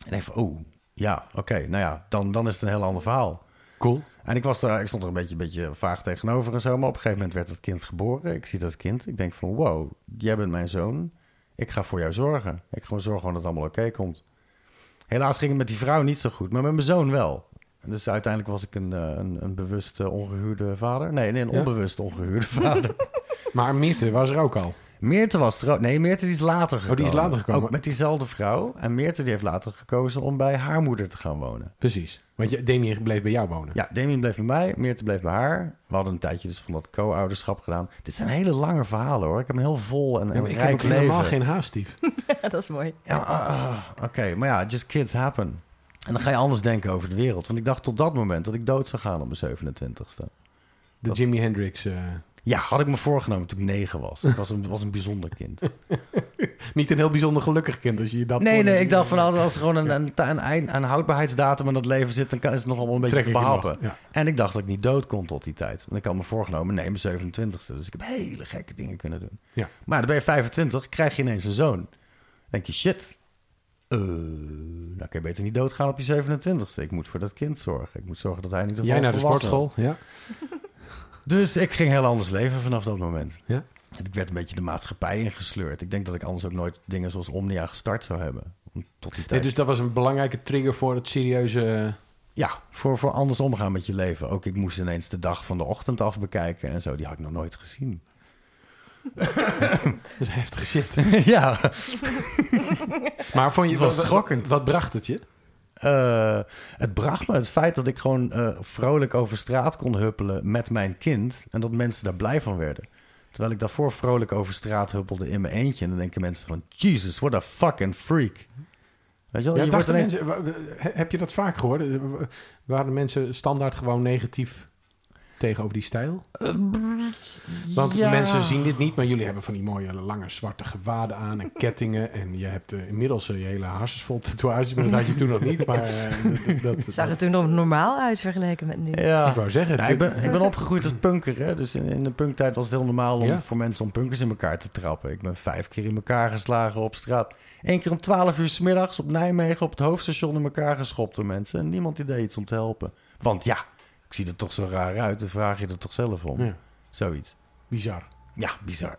En ik van, oh, ja, oké, nou ja, dan, dan is het een heel ander verhaal. Cool. En ik, was daar, ik stond er een beetje, beetje vaag tegenover en zo. Maar op een gegeven moment werd het kind geboren. Ik zie dat kind. Ik denk van, wow, jij bent mijn zoon. Ik ga voor jou zorgen. Ik gewoon zorg gewoon dat het allemaal oké komt. Helaas ging het met die vrouw niet zo goed, maar met mijn zoon wel. En dus uiteindelijk was ik een, eh, een, een bewust eh, ongehuurde vader. Nee, nee een Ja? onbewust ongehuurde vader. Maar Meerte was er ook al. Meerte was er ook. Nee, Meerte die is later gekomen. Oh, die is later gekomen. Ook met diezelfde vrouw. En Meerte die heeft later gekozen om bij haar moeder te gaan wonen. Precies. Want je, Damien bleef bij jou wonen. Ja, Damien bleef bij mij, Meerte bleef bij haar. We hadden een tijdje dus van dat co-ouderschap gedaan. Dit zijn hele lange verhalen hoor. Ik heb een heel vol en, Ja, ik heb helemaal geen haast, Steve. dat is mooi. Ja, ah, ah, oké. Maar ja, just kids happen. En dan ga je anders denken over de wereld. Want ik dacht tot dat moment dat ik dood zou gaan op mijn 27ste. De Dat- Jimi Hendrix. eh, Ja, had ik me voorgenomen toen ik negen was. Ik was een, was een bijzonder kind. niet een heel bijzonder gelukkig kind als je dat... Nee, nee, ik dacht van als, als er gewoon een, een, een, houdbaarheidsdatum in dat leven zit... dan kan, is het nog allemaal een beetje te behappen. Ja. En ik dacht dat ik niet dood kon tot die tijd. Want ik had me voorgenomen, nee, mijn 27ste. Dus ik heb hele gekke dingen kunnen doen. Ja. Maar dan ben je 25, krijg je ineens een zoon. Dan denk je, shit, eh, nou kan je beter niet doodgaan op je 27ste. Ik moet voor dat kind zorgen. Ik moet zorgen dat hij niet Jij naar de sportschool, ja. Dus ik ging heel anders leven vanaf dat moment. Ja. Ik werd een beetje de maatschappij ingesleurd. Ik denk dat ik anders ook nooit dingen zoals Omnia gestart zou hebben. Tot die Nee, tijd. dus dat was een belangrijke trigger voor het serieuze... Ja, voor, voor anders omgaan met je leven. Ook ik moest ineens de dag van de ochtend af bekijken en zo. Die had ik nog nooit gezien. Dat is heftige shit. ja, Maar vond je... Het was wat- schokkend. Wat bracht het je? Eh, het bracht me het feit dat ik gewoon eh, vrolijk over straat kon huppelen met mijn kind. En dat mensen daar blij van werden. Terwijl ik daarvoor vrolijk over straat huppelde in mijn eentje. En dan denken mensen van, Jesus, what a fucking freak. Weet je wel? Ja, je wordt ineens... mensen, heb je dat vaak gehoord? Eh, wa- Waren mensen standaard gewoon negatief tegenover die stijl? Want Ja. mensen zien dit niet, maar jullie hebben van die mooie lange zwarte gewaden aan en kettingen. En je hebt eh, inmiddels eh, je hele harses vol tatoeages, maar dat had je toen nog niet. Maar eh, dat, dat, Zag er toen nog normaal uit vergeleken met nu. Ja. ik wou zeggen, Nou, ik, ben, ik ben opgegroeid als punker. Hè? Dus in, in de punktijd was het heel normaal om, Ja. voor mensen om punkers in elkaar te trappen. Ik ben vijf keer in elkaar geslagen op straat. Eén keer om twaalf uur s middags op Nijmegen op het hoofdstation in elkaar geschopt door mensen. En niemand die deed iets om te helpen. Want ja, ik zie er toch zo raar uit. Dan vraag je er toch zelf om. Ja, Zoiets. bizar. Ja, bizar.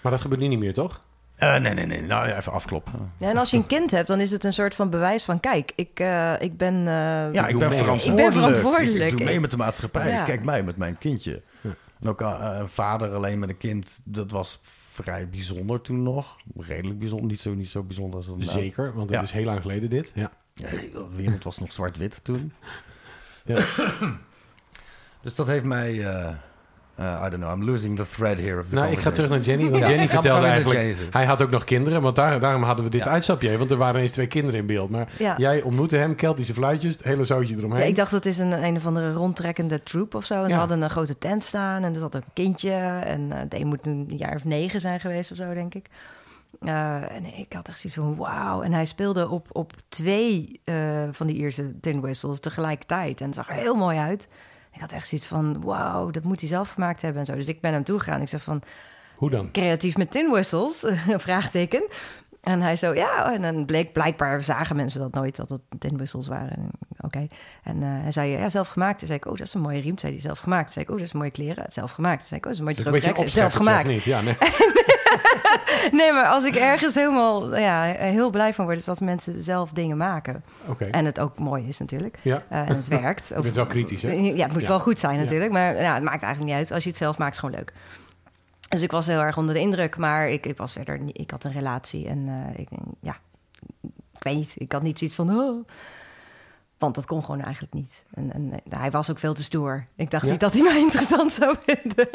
Maar dat gebeurt nu niet meer, toch? Eh, nee, nee, nee. Nou, ja, even afkloppen. Ja, en als je een kind hebt, dan is het een soort van bewijs van... kijk, ik, eh, ik ben... eh, Ja, Ik ben. Ik ben verantwoordelijk. Ik, doe mee met de maatschappij. Ja. Kijk mij met mijn kindje. Ja. En ook een vader alleen met een kind, dat was vrij bijzonder toen nog. Redelijk bijzonder, niet zo, niet zo bijzonder als dat nou. Zeker, want het Ja. is heel lang geleden dit. Ja. Ja, de wereld was nog zwart-wit toen. Ja. Dus dat heeft mij... eh, eh, I don't know, I'm losing the thread here of the Nou, ik ga terug naar Jenny, want Ja, Jenny vertelde eigenlijk... Jenny. Hij had ook nog kinderen, want daar, daarom hadden we dit Ja. uitstapje. Want er waren eens twee kinderen in beeld. Maar Ja. jij ontmoette hem, Keltische fluitjes, het hele zootje eromheen. Ja, ik dacht dat is een, een of andere rondtrekkende troep of zo. En Ja. ze hadden een grote tent staan en er zat ook een kindje. En eh die moet een jaar of negen zijn geweest of zo, denk ik. Eh, en ik had echt zoiets van wauw. En hij speelde op, op twee eh, van die Ierse tin whistles tegelijkertijd. En het zag er heel mooi uit. Ik had echt zoiets van wauw, dat moet hij zelf gemaakt hebben en zo. Dus ik ben hem toegegaan. Ik zeg van Hoe dan? creatief met tin whistles? Vraagteken. En hij zo, ja. En dan bleek, blijkbaar zagen mensen dat nooit, dat het tin whistles waren. Oké. En eh, hij zei, ja, zelf gemaakt. Toen zei ik, oh, dat is een mooie riem. Toen zei hij, zelf gemaakt. Toen zei ik, oh, dat is mooie kleren. Zelf gemaakt. Toen zei ik, oh, dat is een mooie Het is een. Zelf gemaakt. Niet? Ja, nee. Nee, maar als ik ergens helemaal, ja, heel blij van word... is dat mensen zelf dingen maken. Oké. En het ook mooi is natuurlijk. Ja. Eh, en het werkt. Je bent wel kritisch, hè? Ja, het moet Ja. wel goed zijn Ja. natuurlijk. Maar ja, het maakt eigenlijk niet uit. Als je het zelf maakt, is het gewoon leuk. Dus ik was heel erg onder de indruk. Maar ik, ik was verder. Ik had een relatie en eh, ik, ja... Ik weet niet. Ik had niet zoiets van... Oh. Want dat kon gewoon eigenlijk niet. En, en eh, hij was ook veel te stoer. Ik dacht Ja? niet dat hij mij interessant zou vinden.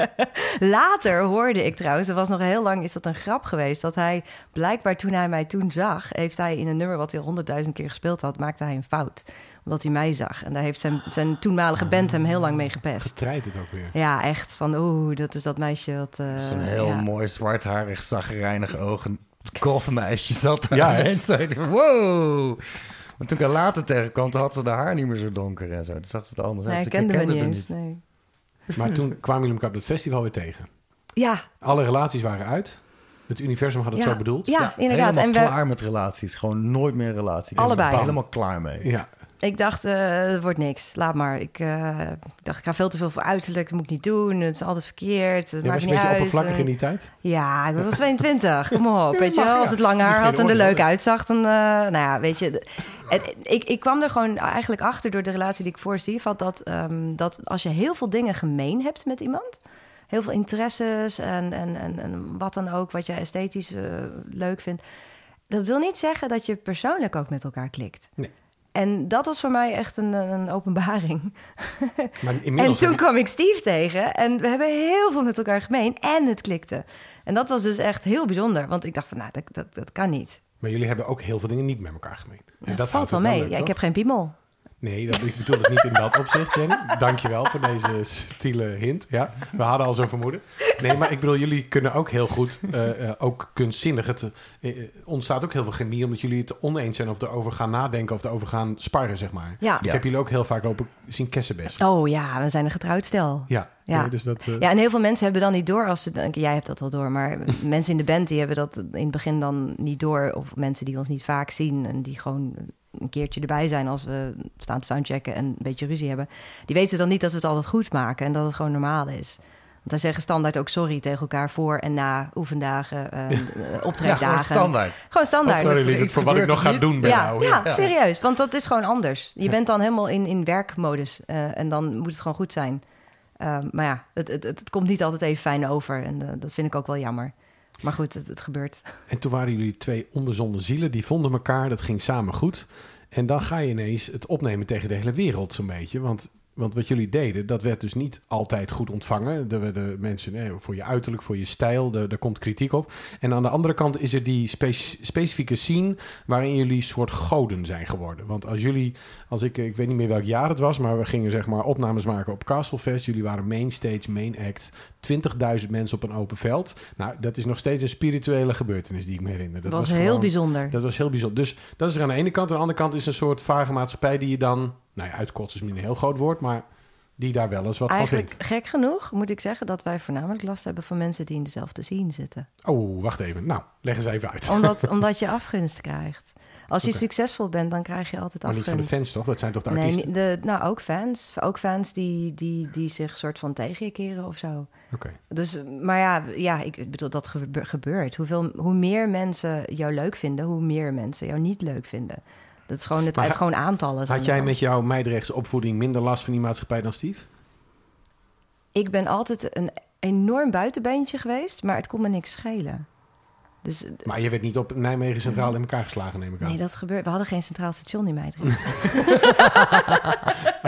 Later hoorde ik trouwens, er was nog heel lang, is dat een grap geweest, dat hij blijkbaar toen hij mij toen zag, heeft hij in een nummer wat hij honderdduizend keer gespeeld had, maakte hij een fout. Omdat hij mij zag. En daar heeft zijn, zijn toenmalige band hem heel lang mee gepest. Getreid het ook weer. Ja, echt. Van oeh, dat is dat meisje wat... eh, Zo'n heel ja. mooi zwartharig, zagrijnig ogen. Kolfmeisje zat daar. Ja, en zei ik, wow. Maar toen ik haar later tegenkwam, toen had ze de haar niet meer zo donker en zo. Toen zag ze de anders Nee, uit. hij Dus ik kende me niet. Nee. Maar toen kwamen jullie elkaar op dat festival weer tegen. Ja, Alle relaties waren uit. Het universum had het ja, zo bedoeld. Ja, inderdaad. Helemaal En we, klaar met relaties. Gewoon nooit meer relatie. Allebei. Helemaal klaar mee. Ja. Ik dacht, eh, het wordt niks. Laat maar. Ik, eh, ik dacht, ik ga veel te veel voor uiterlijk. Dat moet ik niet doen. Het is altijd verkeerd. Het maakt was een niet beetje oppervlakkig En- in die tijd. Ja, ik was 22. Kom op. Weet je wel, ja. als het lang Het haar had en er leuk uitzag, dan... eh, nou ja, weet je... Het, ik, ik kwam er gewoon eigenlijk achter door de relatie die ik voor Steve had... Dat, ehm, dat als je heel veel dingen gemeen hebt met iemand... heel veel interesses en, en, en, en wat dan ook... wat je esthetisch eh, leuk vindt... dat wil niet zeggen dat je persoonlijk ook met elkaar klikt. Nee. En dat was voor mij echt een, een openbaring. Maar En toen kwam ik Steve tegen en we hebben heel veel met elkaar gemeen en het klikte. En dat was dus echt heel bijzonder, want ik dacht van, nou, dat, dat, dat kan niet. Maar jullie hebben ook heel veel dingen niet met elkaar gemeen. En dat dat valt wel mee. leuk, ja, ik heb geen piemel. Nee, dat, ik bedoel het niet in dat opzicht, Jenny. Dankjewel voor deze subtiele hint. Ja, we hadden al zo'n vermoeden. Nee, maar ik bedoel, jullie kunnen ook heel goed, eh, eh, ook kunstzinnig. Het eh, ontstaat ook heel veel chemie, omdat jullie het oneens zijn of erover gaan nadenken of erover gaan sparren, zeg maar. Ja. Ik heb jullie ook heel vaak lopen zien kessenbes. Oh ja, we zijn een getrouwd stel. Ja, Ja. nee, dus dat... Ja, en heel veel mensen hebben dan niet door als ze denken, jij hebt dat al door, maar mensen in de band die hebben dat in het begin dan niet door. Of mensen die ons niet vaak zien en die gewoon een keertje erbij zijn als we staan te soundchecken en een beetje ruzie hebben. Die weten dan niet dat we het altijd goed maken en dat het gewoon normaal is. Want wij zeggen standaard ook sorry tegen elkaar voor en na oefendagen, eh, eh, Ja, optrekdagen. gewoon standaard. Gewoon standaard. sorry, er lieverd, iets voor wat ik nog ga doen bij ja, jou. ja, Ja. serieus. Want dat is gewoon anders. Je bent dan helemaal in, in werkmodus. eh, en dan moet het gewoon goed zijn. Eh, maar ja, het, het, het, komt niet altijd even fijn over. En eh, dat vind ik ook wel jammer. Maar goed, het, gebeurt. En toen waren jullie twee onbezonnen zielen, die vonden elkaar, dat ging samen goed. En dan ga je ineens het opnemen tegen de hele wereld zo'n beetje. Want, want wat jullie deden, dat werd dus niet altijd goed ontvangen. Er werden mensen, nee, voor je uiterlijk, voor je stijl, daar, daar komt kritiek op. En aan de andere kant is er die spe- specifieke scene waarin jullie soort goden zijn geworden. Want als jullie, als ik, ik weet niet meer welk jaar het was, maar we gingen zeg maar opnames maken op Castlefest. Jullie waren mainstage, main act, 20.000 mensen op een open veld. Nou, dat is nog steeds een spirituele gebeurtenis die ik me herinner. Dat was, heel gewoon- bijzonder. Dat was heel bijzonder. Dus dat is er aan de ene kant. Aan de andere kant is een soort vage maatschappij die je dan... Nou ja, uitkotsen is misschien een heel groot woord, maar die daar wel eens wat Eigenlijk van gek genoeg moet ik zeggen dat wij voornamelijk last hebben van mensen die in dezelfde scene zitten. vindt. Oh, wacht even. Nou, leg eens even uit. Omdat, omdat je afgunst krijgt. Als je succesvol bent, dan krijg je altijd maar niet afgunst. voor de fans, toch? Dat zijn toch de Nee, artiesten? de, nou ook fans. Ook fans die, die, die zich soort van tegen je keren of zo. Oké. Dus, maar ja, ja, ik bedoel, dat gebe- gebeurt. Hoeveel, hoe meer mensen jou leuk vinden, hoe meer mensen jou niet leuk vinden. Dat is gewoon het, Maar gewoon aantallen. Had jij met jouw meidrechtse opvoeding minder last van die maatschappij dan Steve? Ik ben altijd een enorm buitenbeentje geweest, maar het kon me niks schelen. Dus Maar je werd niet op Nijmegen Centraal in elkaar geslagen, neem ik aan. nee, dat gebeurt. We hadden geen centraal station in Meidrecht.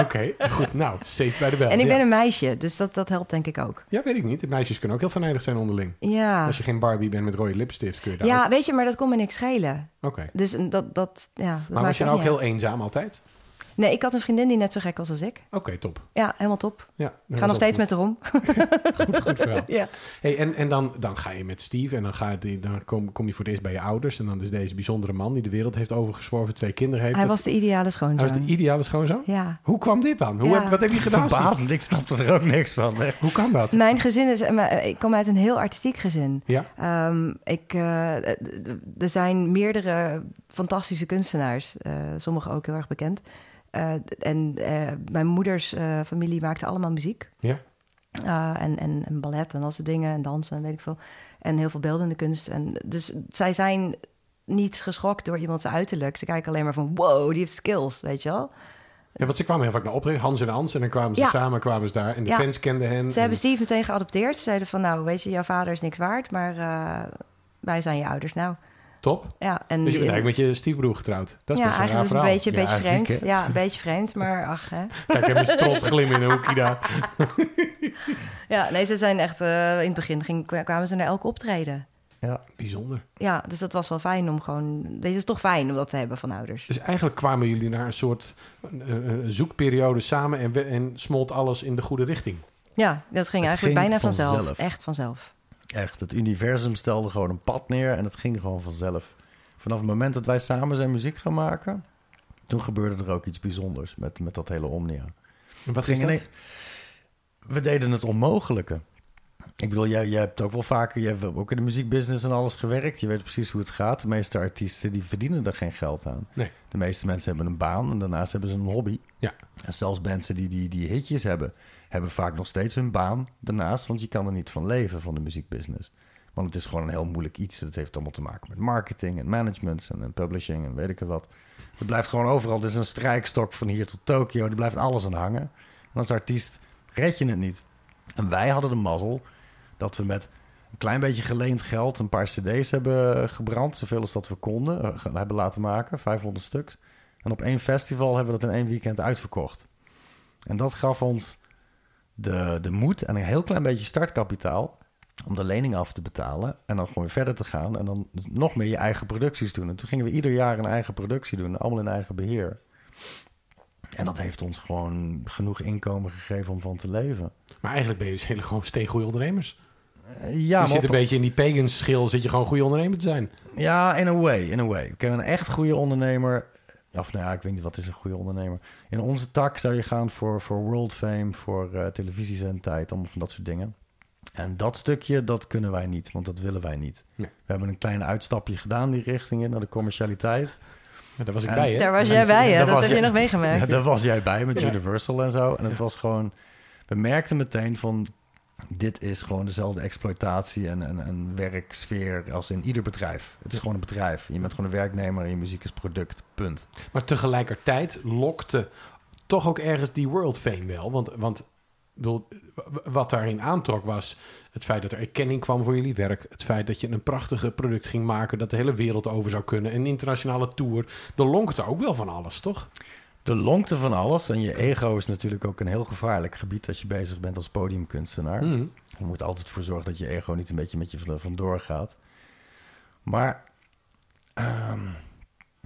Oké, goed. Nou, safe bij de bel. En ik ja. ben een meisje, dus dat, dat helpt denk ik ook. Ja, weet ik niet. Meisjes kunnen ook heel venijnig zijn onderling. Ja, Als je geen Barbie bent met rode lipstift, kun je daar ja weet je, maar dat kon me niks schelen. Oké. Dus dat, dat, ja, dat Maar was je nou ook heel eenzaam altijd? Nee, ik had een vriendin die net zo gek was als ik. Oké, top. Ja, helemaal top. Ja, Ik ga nog steeds met haar om. Goed, goed verhaal. Ja. Hey, en en dan, dan ga je met Steve en dan, ga je, dan kom, kom je voor het eerst bij je ouders. En dan is deze bijzondere man die de wereld heeft overgezworven, twee kinderen heeft. Hij Dat- was de ideale schoonzoon. hij was de ideale schoonzoon? Ja. Hoe kwam dit dan? Hoe Ja. heb, wat heb je gedaan? Verbazend, ik snapte er ook niks van. Echt. Hoe kan dat? Mijn gezin is... maar, Ik kom uit een heel artistiek gezin. Ja, Ehm, ik, eh, er zijn meerdere fantastische kunstenaars. eh sommige ook heel erg bekend. Eh, en eh, mijn moeders eh, familie maakte allemaal muziek. ja. En, en, en ballet en dat soort dingen. En dansen en weet ik veel. En heel veel beeldende kunst. En dus zij zijn niet geschokt door iemands uiterlijk. Ze kijken alleen maar van... Wow, die heeft skills, weet je wel. ja, want ze kwamen heel vaak naar optreden, Hans en Hans. En dan kwamen ze Ja. samen, kwamen ze daar. En de Ja. fans kenden hen. Ze hebben En- Steve meteen geadopteerd. Ze zeiden van, nou, weet je, jouw vader is niks waard, maar wij zijn je ouders nou. Top. Ja, en Dus je bent eigenlijk met je stiefbroer getrouwd. Dat is ja, best een raar verhaal. een beetje, een Ja, beetje vreemd. ja, een beetje vreemd, maar ach, hè. Kijk, ik heb een trots glim in een hoekje daar. Ja, nee, ze zijn echt, eh, in het begin ging, kwamen ze naar elk optreden. Ja. Bijzonder. Ja, dus dat was wel fijn om gewoon, weet je, het is toch fijn om dat te hebben van ouders. Dus eigenlijk kwamen jullie naar een soort eh, eh, zoekperiode samen en, we- en smolt alles in de goede richting. Ja, dat ging Het eigenlijk ging bijna vanzelf. vanzelf. Echt vanzelf. Echt, het universum stelde gewoon een pad neer en het ging gewoon vanzelf. Vanaf het moment dat wij samen zijn muziek gaan maken, toen gebeurde er ook iets bijzonders met, met dat hele Omnia. En wat ging dat? ineens- We deden het onmogelijke. Ik bedoel, jij, jij hebt ook wel vaker, je hebt ook in de muziekbusiness en alles gewerkt. Je weet precies hoe het gaat. De meeste artiesten die verdienen er geen geld aan. Nee. De meeste mensen hebben een baan en daarnaast hebben ze een hobby. Ja. En zelfs mensen die, die, die hitjes hebben, hebben vaak nog steeds hun baan daarnaast. Want je kan er niet van leven van de muziekbusiness. Want het is gewoon een heel moeilijk iets. Het heeft allemaal te maken met marketing en management en, publishing en weet ik wat. Het blijft gewoon overal. Het is een strijkstok van hier tot Tokio. Er blijft alles aan hangen. En als artiest red je het niet. En wij hadden de mazzel dat we met een klein beetje geleend geld een paar cd's hebben gebrand. Zoveel als dat we konden. eh, hebben laten maken, 500 stuks. En op één festival hebben we dat in één weekend uitverkocht. En dat gaf ons de, de moed en een heel klein beetje startkapitaal... om de lening af te betalen en dan gewoon weer verder te gaan... en dan nog meer je eigen producties doen. En toen gingen we ieder jaar een eigen productie doen, allemaal in eigen beheer. En dat heeft ons gewoon genoeg inkomen gegeven om van te leven. Maar eigenlijk ben je dus hele gewoon steengoede ondernemers. Eh, ja, je maar zit op- een beetje in die pagans schil, zit je gewoon goede ondernemer te zijn. Ja, in a way, in a way. Ik ken een echt goede ondernemer. Of nou ja, ik weet niet wat is een goede ondernemer. In onze tak zou je gaan voor, voor world fame, voor eh televisiezendtijd, allemaal van dat soort dingen. En dat stukje, dat kunnen wij niet, want dat willen wij niet. Nee. We hebben een klein uitstapje gedaan die richting in, naar de commercialiteit. Ja, daar was ik En- bij, hè? Daar was jij bij, hè? Dat heb je nog meegemaakt. Ja, daar was jij bij met Ja. Universal en zo. En het was gewoon... We merkten meteen van... Dit is gewoon dezelfde exploitatie en, en, en werksfeer als in ieder bedrijf. Het is gewoon een bedrijf. Je bent gewoon een werknemer en je muziek is product. Punt. Maar tegelijkertijd lokte toch ook ergens die world fame wel. Want, want bedoel, wat daarin aantrok was het feit dat er erkenning kwam voor jullie werk. Het feit dat je een prachtige product ging maken dat de hele wereld over zou kunnen. Een internationale tour. Er lonkte ook wel van alles, toch? De longte van alles. En je ego is natuurlijk ook een heel gevaarlijk gebied als je bezig bent als podiumkunstenaar. Mhm. Je moet altijd ervoor zorgen dat je ego niet een beetje met je van- vandoor gaat. Maar, ehm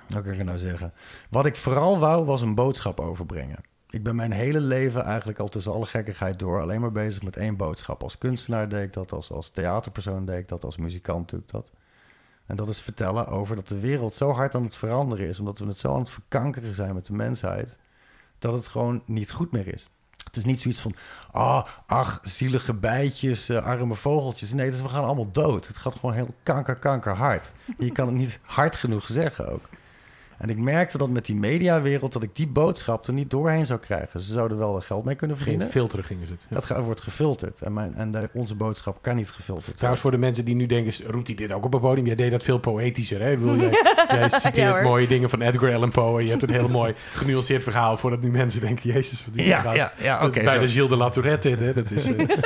wat kan ik nou zeggen? Wat ik vooral wou, was een boodschap overbrengen. Ik ben mijn hele leven eigenlijk al tussen alle gekkigheid door alleen maar bezig met één boodschap. Als kunstenaar deed ik dat, als, als theaterpersoon deed ik dat, als muzikant doe ik dat. En dat is vertellen over dat de wereld zo hard aan het veranderen is, omdat we het zo aan het verkankeren zijn met de mensheid, dat het gewoon niet goed meer is. Het is niet zoiets van, ah, ach, zielige bijtjes, eh, arme vogeltjes. Nee, dus we gaan allemaal dood. Het gaat gewoon heel kanker, kanker hard. Je kan het niet hard genoeg zeggen ook. En ik merkte dat met die mediawereld, dat ik die boodschap er niet doorheen zou krijgen. Ze zouden wel er geld mee kunnen verdienen. filteren gingen ze het. Ja. Dat wordt gefilterd. En, mijn, en de- onze boodschap kan niet gefilterd worden. Trouwens, voor de mensen die nu denken, roept hij dit ook op een podium? Jij deed dat veel poëtischer, hè? Ik bedoel, jij, jij citeert Ja, mooie dingen van Edgar Allan Poe. en Je hebt een heel mooi genuanceerd verhaal... voordat nu mensen denken, jezus, wat is Ja, gast? ja, ja, Bij zo. de Gilles de La Tourette dit, hè? Dat is, eh.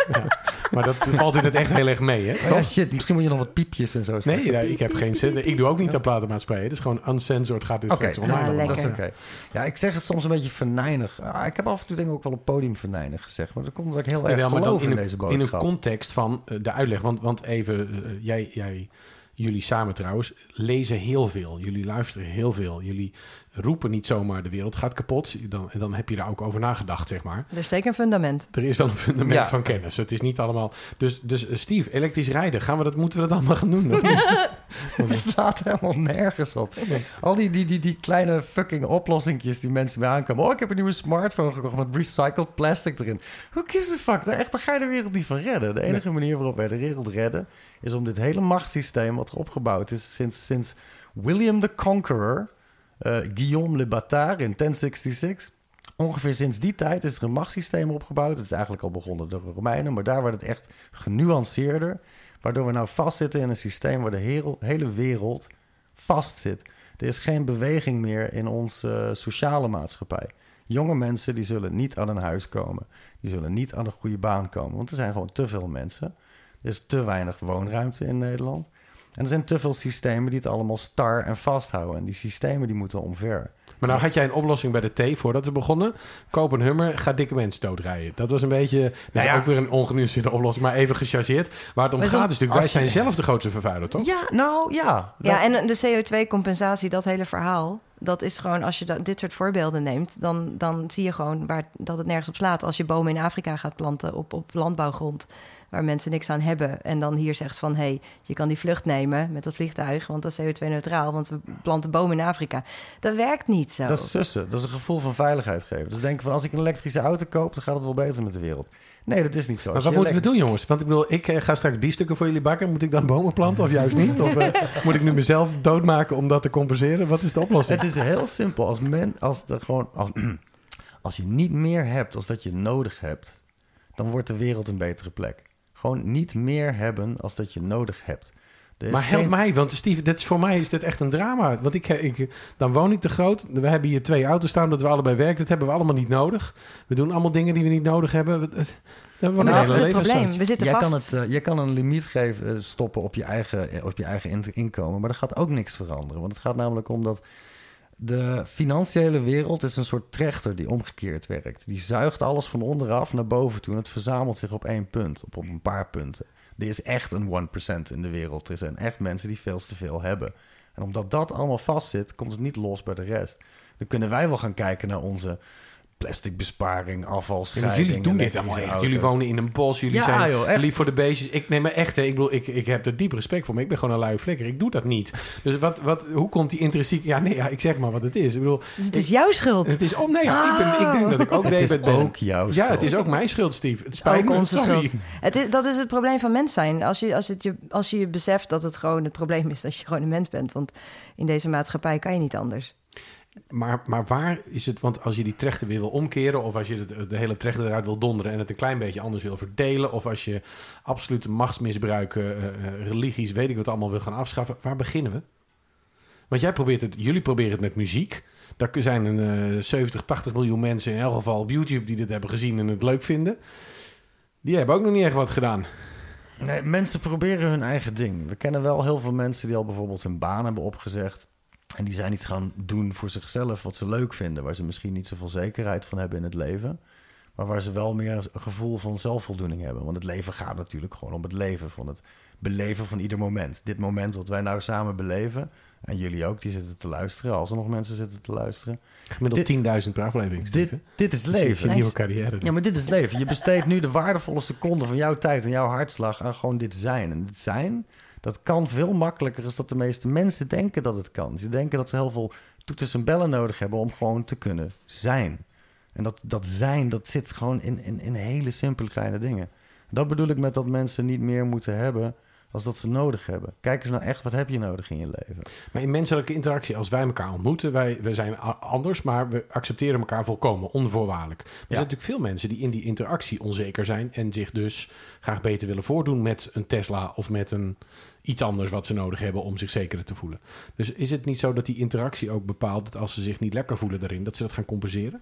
Maar dat valt in het echt heel erg mee, hè? Oh shit, misschien moet je nog wat piepjes en zo straks Nee, ja, ik heb geen zin. Ik doe ook niet aan platenmaatschappijen. Het is gewoon uncensored gaat dit Oké, straks online. Ja, allemaal. dat is oké. Ja, ik zeg het soms een beetje verneinig. Ah, ik heb af en toe denk ik ook wel op podium verneinig gezegd. Maar dat komt omdat ik heel erg Jawel, maar dan geloof in, in, deze een, in een boodschap. context van eh, de uitleg. Want, want even, eh, jij, jij, jullie samen trouwens, lezen heel veel. Jullie luisteren heel veel. Jullie roepen niet zomaar de wereld gaat kapot. Dan, en dan heb je daar ook over nagedacht, zeg maar. Er is zeker een fundament. Er is wel een fundament Ja. van kennis. Het is niet allemaal... Dus, dus eh, Steve, elektrisch rijden, gaan we dat, moeten we dat allemaal gaan doen? Het slaat helemaal nergens op. Al die, die, die, die kleine fucking oplossingjes die mensen mee aankomen. Oh, ik heb een nieuwe smartphone gekocht met recycled plastic erin. Who gives a fuck? Daar- Echt, daar ga je de wereld niet van redden. De enige manier waarop wij de wereld redden... is om dit hele machtssysteem wat er opgebouwd is... sinds, sinds William the Conqueror... eh, Guillaume le Bâtard in 1066... Ongeveer sinds die tijd is er een machtssysteem opgebouwd. Het is eigenlijk al begonnen door de Romeinen, maar daar wordt het echt genuanceerder. Waardoor we nou vastzitten in een systeem waar de hele, hele wereld vastzit. Er is geen beweging meer in onze sociale maatschappij. Jonge mensen die zullen niet aan een huis komen. Die zullen niet aan een goede baan komen. Want er zijn gewoon te veel mensen. Er is te weinig woonruimte in Nederland. En er zijn te veel systemen die het allemaal star en vasthouden. En die systemen die moeten omver. Maar nou had jij een oplossing bij de T voordat we begonnen. Koop een hummer, ga dikke mensen doodrijden. Dat was een beetje... Dat is Nou ja. ook weer een ongenuanceerde oplossing, maar even gechargeerd. Waar het om Maar gaat is natuurlijk... Wij je- zijn zelf de grootste vervuiler, toch? Ja, nou ja. Ja, en de CO2-compensatie, dat hele verhaal. Dat is gewoon, als je dat, dit soort voorbeelden neemt, dan, dan zie je gewoon waar, dat het nergens op slaat. Als je bomen in Afrika gaat planten op, op landbouwgrond, waar mensen niks aan hebben. En dan hier zegt van, hé, hey, je kan die vlucht nemen met dat vliegtuig, want dat is CO2-neutraal, want we planten bomen in Afrika. Dat werkt niet zo. Dat is sussen. Dat is een gevoel van veiligheid geven. Dus denken van als ik een elektrische auto koop, dan gaat het wel beter met de wereld. Nee, dat is niet zo. Maar wat moeten we doen, jongens? Want ik bedoel, ik eh, ga straks biefstukken voor jullie bakken. Moet ik dan bomen planten of juist niet? Of eh, moet ik nu mezelf doodmaken om dat te compenseren? Wat is de oplossing? Het is heel simpel. Als, men, als, er gewoon, als, als je niet meer hebt als dat je nodig hebt, dan wordt de wereld een betere plek. Gewoon niet meer hebben als dat je nodig hebt. Maar help geen- mij, want Steve, dit is, voor mij is dit echt een drama. Want ik, ik, dan woon ik te groot. We hebben hier twee auto's staan omdat we allebei werken. Dat hebben we allemaal niet nodig. We doen allemaal dingen die we niet nodig hebben. We- het- Dat wordt nou, dat is het probleem. We zitten Jij vast. kan, het, eh, je kan een limiet geven, eh, stoppen op je, eigen, eh, op je eigen in- inkomen, maar er gaat ook niks veranderen. Want het gaat namelijk om dat de financiële wereld is een soort trechter die omgekeerd werkt. Die zuigt alles van onderaf naar boven toe en het verzamelt zich op één punt, op, op een paar punten. Er is echt een 1% in de wereld. Er zijn echt mensen die veel te veel hebben. En omdat dat allemaal vastzit, komt het niet los bij de rest. Dan kunnen wij wel gaan kijken naar onze plastic besparing, afvalscheiding. jullie doen dit allemaal echt. auto's. Jullie wonen in een bos. Jullie Ja, zijn joh, lief voor de beestjes. Ik neem me echt. hè, Ik bedoel, ik, ik heb er diep respect voor. Maar ik ben gewoon een lui flikker. Ik doe dat niet. Dus wat, wat, hoe komt die intrinsiek... Ja, nee, ja, ik zeg maar wat het is. Ik bedoel, Dus het is jouw schuld. het is... Oh, nee, ja, ik, ben, ik denk dat ik ook Het is David ben. ook jouw Ja, het is ook mijn schuld, Steve. Het spijt Ook me. onze Sorry. schuld. Het is, dat is het probleem van mens zijn. Als je, als, het je, als je beseft dat het gewoon het probleem is dat je gewoon een mens bent. Want in deze maatschappij kan je niet anders. Maar, maar waar is het... Want als je die trechter weer wil omkeren... of als je de, hele trechter eruit wil donderen... en het een klein beetje anders wil verdelen... of als je absolute machtsmisbruik, eh, eh, religies, weet ik wat allemaal wil gaan afschaffen... waar beginnen we? Want jij probeert het... Jullie proberen het met muziek. Daar zijn een eh 70, 80 miljoen mensen in elk geval op YouTube... die dit hebben gezien en het leuk vinden. Die hebben ook nog niet echt wat gedaan. Nee, mensen proberen hun eigen ding. We kennen wel heel veel mensen die al bijvoorbeeld hun baan hebben opgezegd. En die zijn iets gaan doen voor zichzelf wat ze leuk vinden. Waar ze misschien niet zoveel zekerheid van hebben in het leven. Maar waar ze wel meer een gevoel van zelfvoldoening hebben. Want het leven gaat natuurlijk gewoon om het leven. Van het beleven van ieder moment. Dit moment wat wij nou samen beleven. En jullie ook, die zitten te luisteren. Als er nog mensen zitten te luisteren. Gemiddeld 10.000 per aflevering, Dit, dit is Dus je leven. nieuwe carrière. Ja, maar dit is leven. Je besteedt nu de waardevolle seconden van jouw tijd en jouw hartslag aan gewoon dit zijn. En dit zijn, dat kan veel makkelijker dan dat de meeste mensen denken dat het kan. Ze denken dat ze heel veel toeters en bellen nodig hebben om gewoon te kunnen zijn. En dat, dat zijn, dat zit gewoon in, in, in hele simpele kleine dingen. Dat bedoel ik met dat mensen niet meer moeten hebben als dat ze nodig hebben. Kijk eens nou echt, wat heb je nodig in je leven? Maar in menselijke interactie, als wij elkaar ontmoeten, wij, wij zijn anders, maar we accepteren elkaar volkomen, onvoorwaardelijk. Er zijn natuurlijk veel mensen die in die interactie onzeker zijn en zich dus graag beter willen voordoen met een Tesla of met een iets anders wat ze nodig hebben om zich zekerder te voelen. Dus is het niet zo dat die interactie ook bepaalt dat als ze zich niet lekker voelen daarin, dat ze dat gaan compenseren?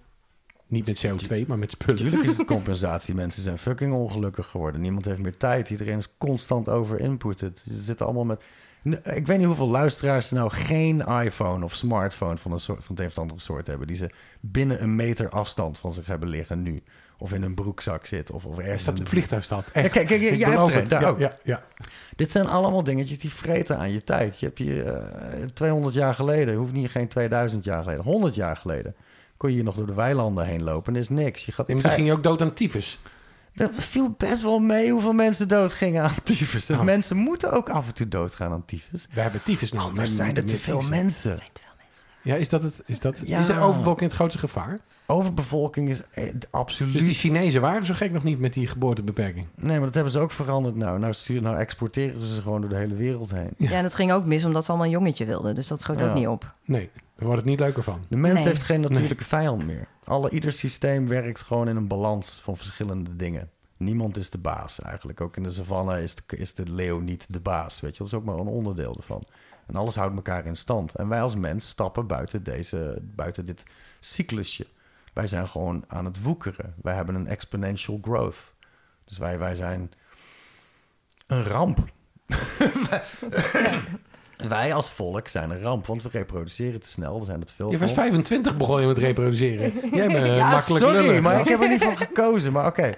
Niet met CO2, maar met spullen. Natuurlijk is het compensatie. Mensen zijn fucking ongelukkig geworden. Niemand heeft meer tijd. Iedereen is constant over inputted. Ze zitten allemaal met... Ik weet niet hoeveel luisteraars nou geen iPhone of smartphone van, een soort, van het een of andere soort hebben. Die ze binnen een meter afstand van zich hebben liggen nu. Of in een broekzak zit. Of, of Er ergens staat in op de vliegtuigstad. Ja, Echt. kijk, kijk, jij hebt beloof een, het. daar ja, ook. Ja, ja. Dit zijn allemaal dingetjes die vreten aan je tijd. Je hebt je eh, 200 jaar geleden, hoeft niet geen 2000 jaar geleden, 100 jaar geleden. Kon je hier nog door de weilanden heen lopen en er is niks. Je gaat En toen ging je ook dood aan tyfus. Dat viel best wel mee hoeveel mensen doodgingen aan tyfus. Oh. mensen moeten ook af en toe doodgaan aan tyfus. We hebben tyfus nou. Anders zijn er te veel mensen. Ja, is dat het? Is, dat, Ja. is er overbevolking het grootste gevaar? Overbevolking is eh, absoluut... Dus die Chinezen waren zo gek nog niet met die geboortebeperking. Nee, maar dat hebben ze ook veranderd nou. Nou, stuur, nou exporteren ze ze gewoon door de hele wereld heen. Ja. en het ging ook mis omdat ze allemaal een jongetje wilden. Dus dat schoot Ja. ook niet op. Nee, daar wordt het niet leuker van. De mens Nee. heeft geen natuurlijke vijand meer. Alle, ieder systeem werkt gewoon in een balans van verschillende dingen. Niemand is de baas eigenlijk. Ook in de savanne is de, is de leeuw niet de baas. Weet je, dat is ook maar een onderdeel ervan. En alles houdt elkaar in stand. En wij als mens stappen buiten, deze, buiten dit cyclusje. Wij zijn gewoon aan het woekeren. Wij hebben een exponential growth. Dus wij, wij zijn een ramp. wij als volk zijn een ramp, want we reproduceren te snel. Er zijn er te veel Je was ons. 25 begon je met reproduceren. Jij bent een Ja, makkelijk sorry, lullen. maar ik heb er niet voor gekozen. Maar oké,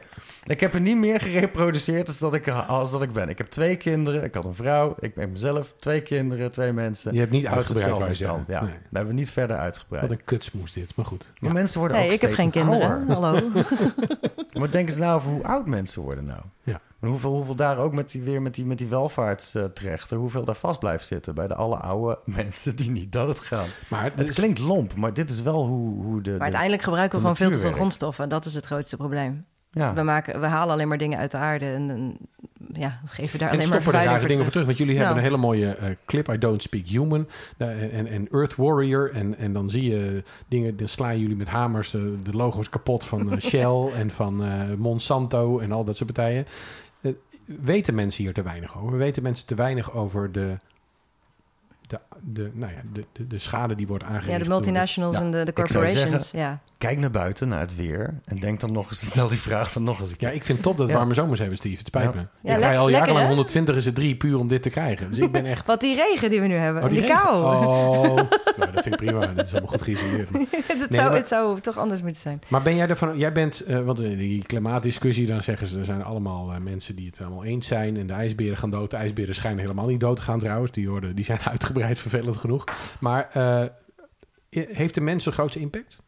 ik heb er niet meer gereproduceerd als dat, ik, als dat ik ben. Ik heb twee kinderen, ik had een vrouw, ik ben mezelf, twee kinderen, twee mensen. Je hebt niet uitgebreid waar in je stand. Ja, Nee. dat hebben we niet verder uitgebreid. Wat een kutsmoes dit, maar goed. Maar mensen worden Nee, ook ik heb geen kinderen. ouder. Hallo. Maar denk eens nou over hoe oud mensen worden nou. Ja. En hoeveel, hoeveel daar ook met die, weer met die, met die welvaartstrechter, hoeveel daar vast blijft zitten bij de alle oude mensen die niet doodgaan. Maar Het het is, klinkt lomp, maar dit is wel hoe, hoe de... Maar de- uiteindelijk gebruiken we gewoon veel te veel grondstoffen. Dat is het grootste probleem. ja. We, maken, we halen alleen maar dingen uit de aarde en, en ja, geven daar en alleen maar vervuiling dingen voor terug. Want jullie hebben een hele mooie eh, clip, I Don't Speak Human. eh, en, en Earth Warrior. En, en dan zie je dingen, dan slaan jullie met hamers de, de logo's kapot van eh, Shell en van eh, Monsanto en al dat soort partijen. Eh, weten mensen hier te weinig over? Weten mensen te weinig over de, de, de, nou ja, de, de, de schade die wordt aangericht? Ja, de multinationals en de, corporations. Ja. Kijk naar buiten, naar het weer. En denk dan nog eens, stel die vraag dan nog eens een keer. Ja, ik vind het top dat we Ja. warme zomers hebben, Steve. Het spijt Ja. me. Ja, ik lekker- rij al jarenlang hè? 120 is het drie puur om dit te krijgen. Dus ik ben echt... Wat die regen die we nu hebben. Oh, die kou. Oh, nou, dat vind ik prima. Dat is allemaal goed geïsoleerd. het, Nee, zou, maar- het zou toch anders moeten zijn. Maar ben jij ervan... Jij bent... eh, want in die klimaatdiscussie, dan zeggen ze... Er zijn allemaal eh, mensen die het allemaal eens zijn. En de ijsberen gaan dood. De ijsberen schijnen helemaal niet dood te gaan trouwens. Die, worden, die zijn uitgebreid vervelend genoeg. Maar eh, heeft de mens de grootste impact?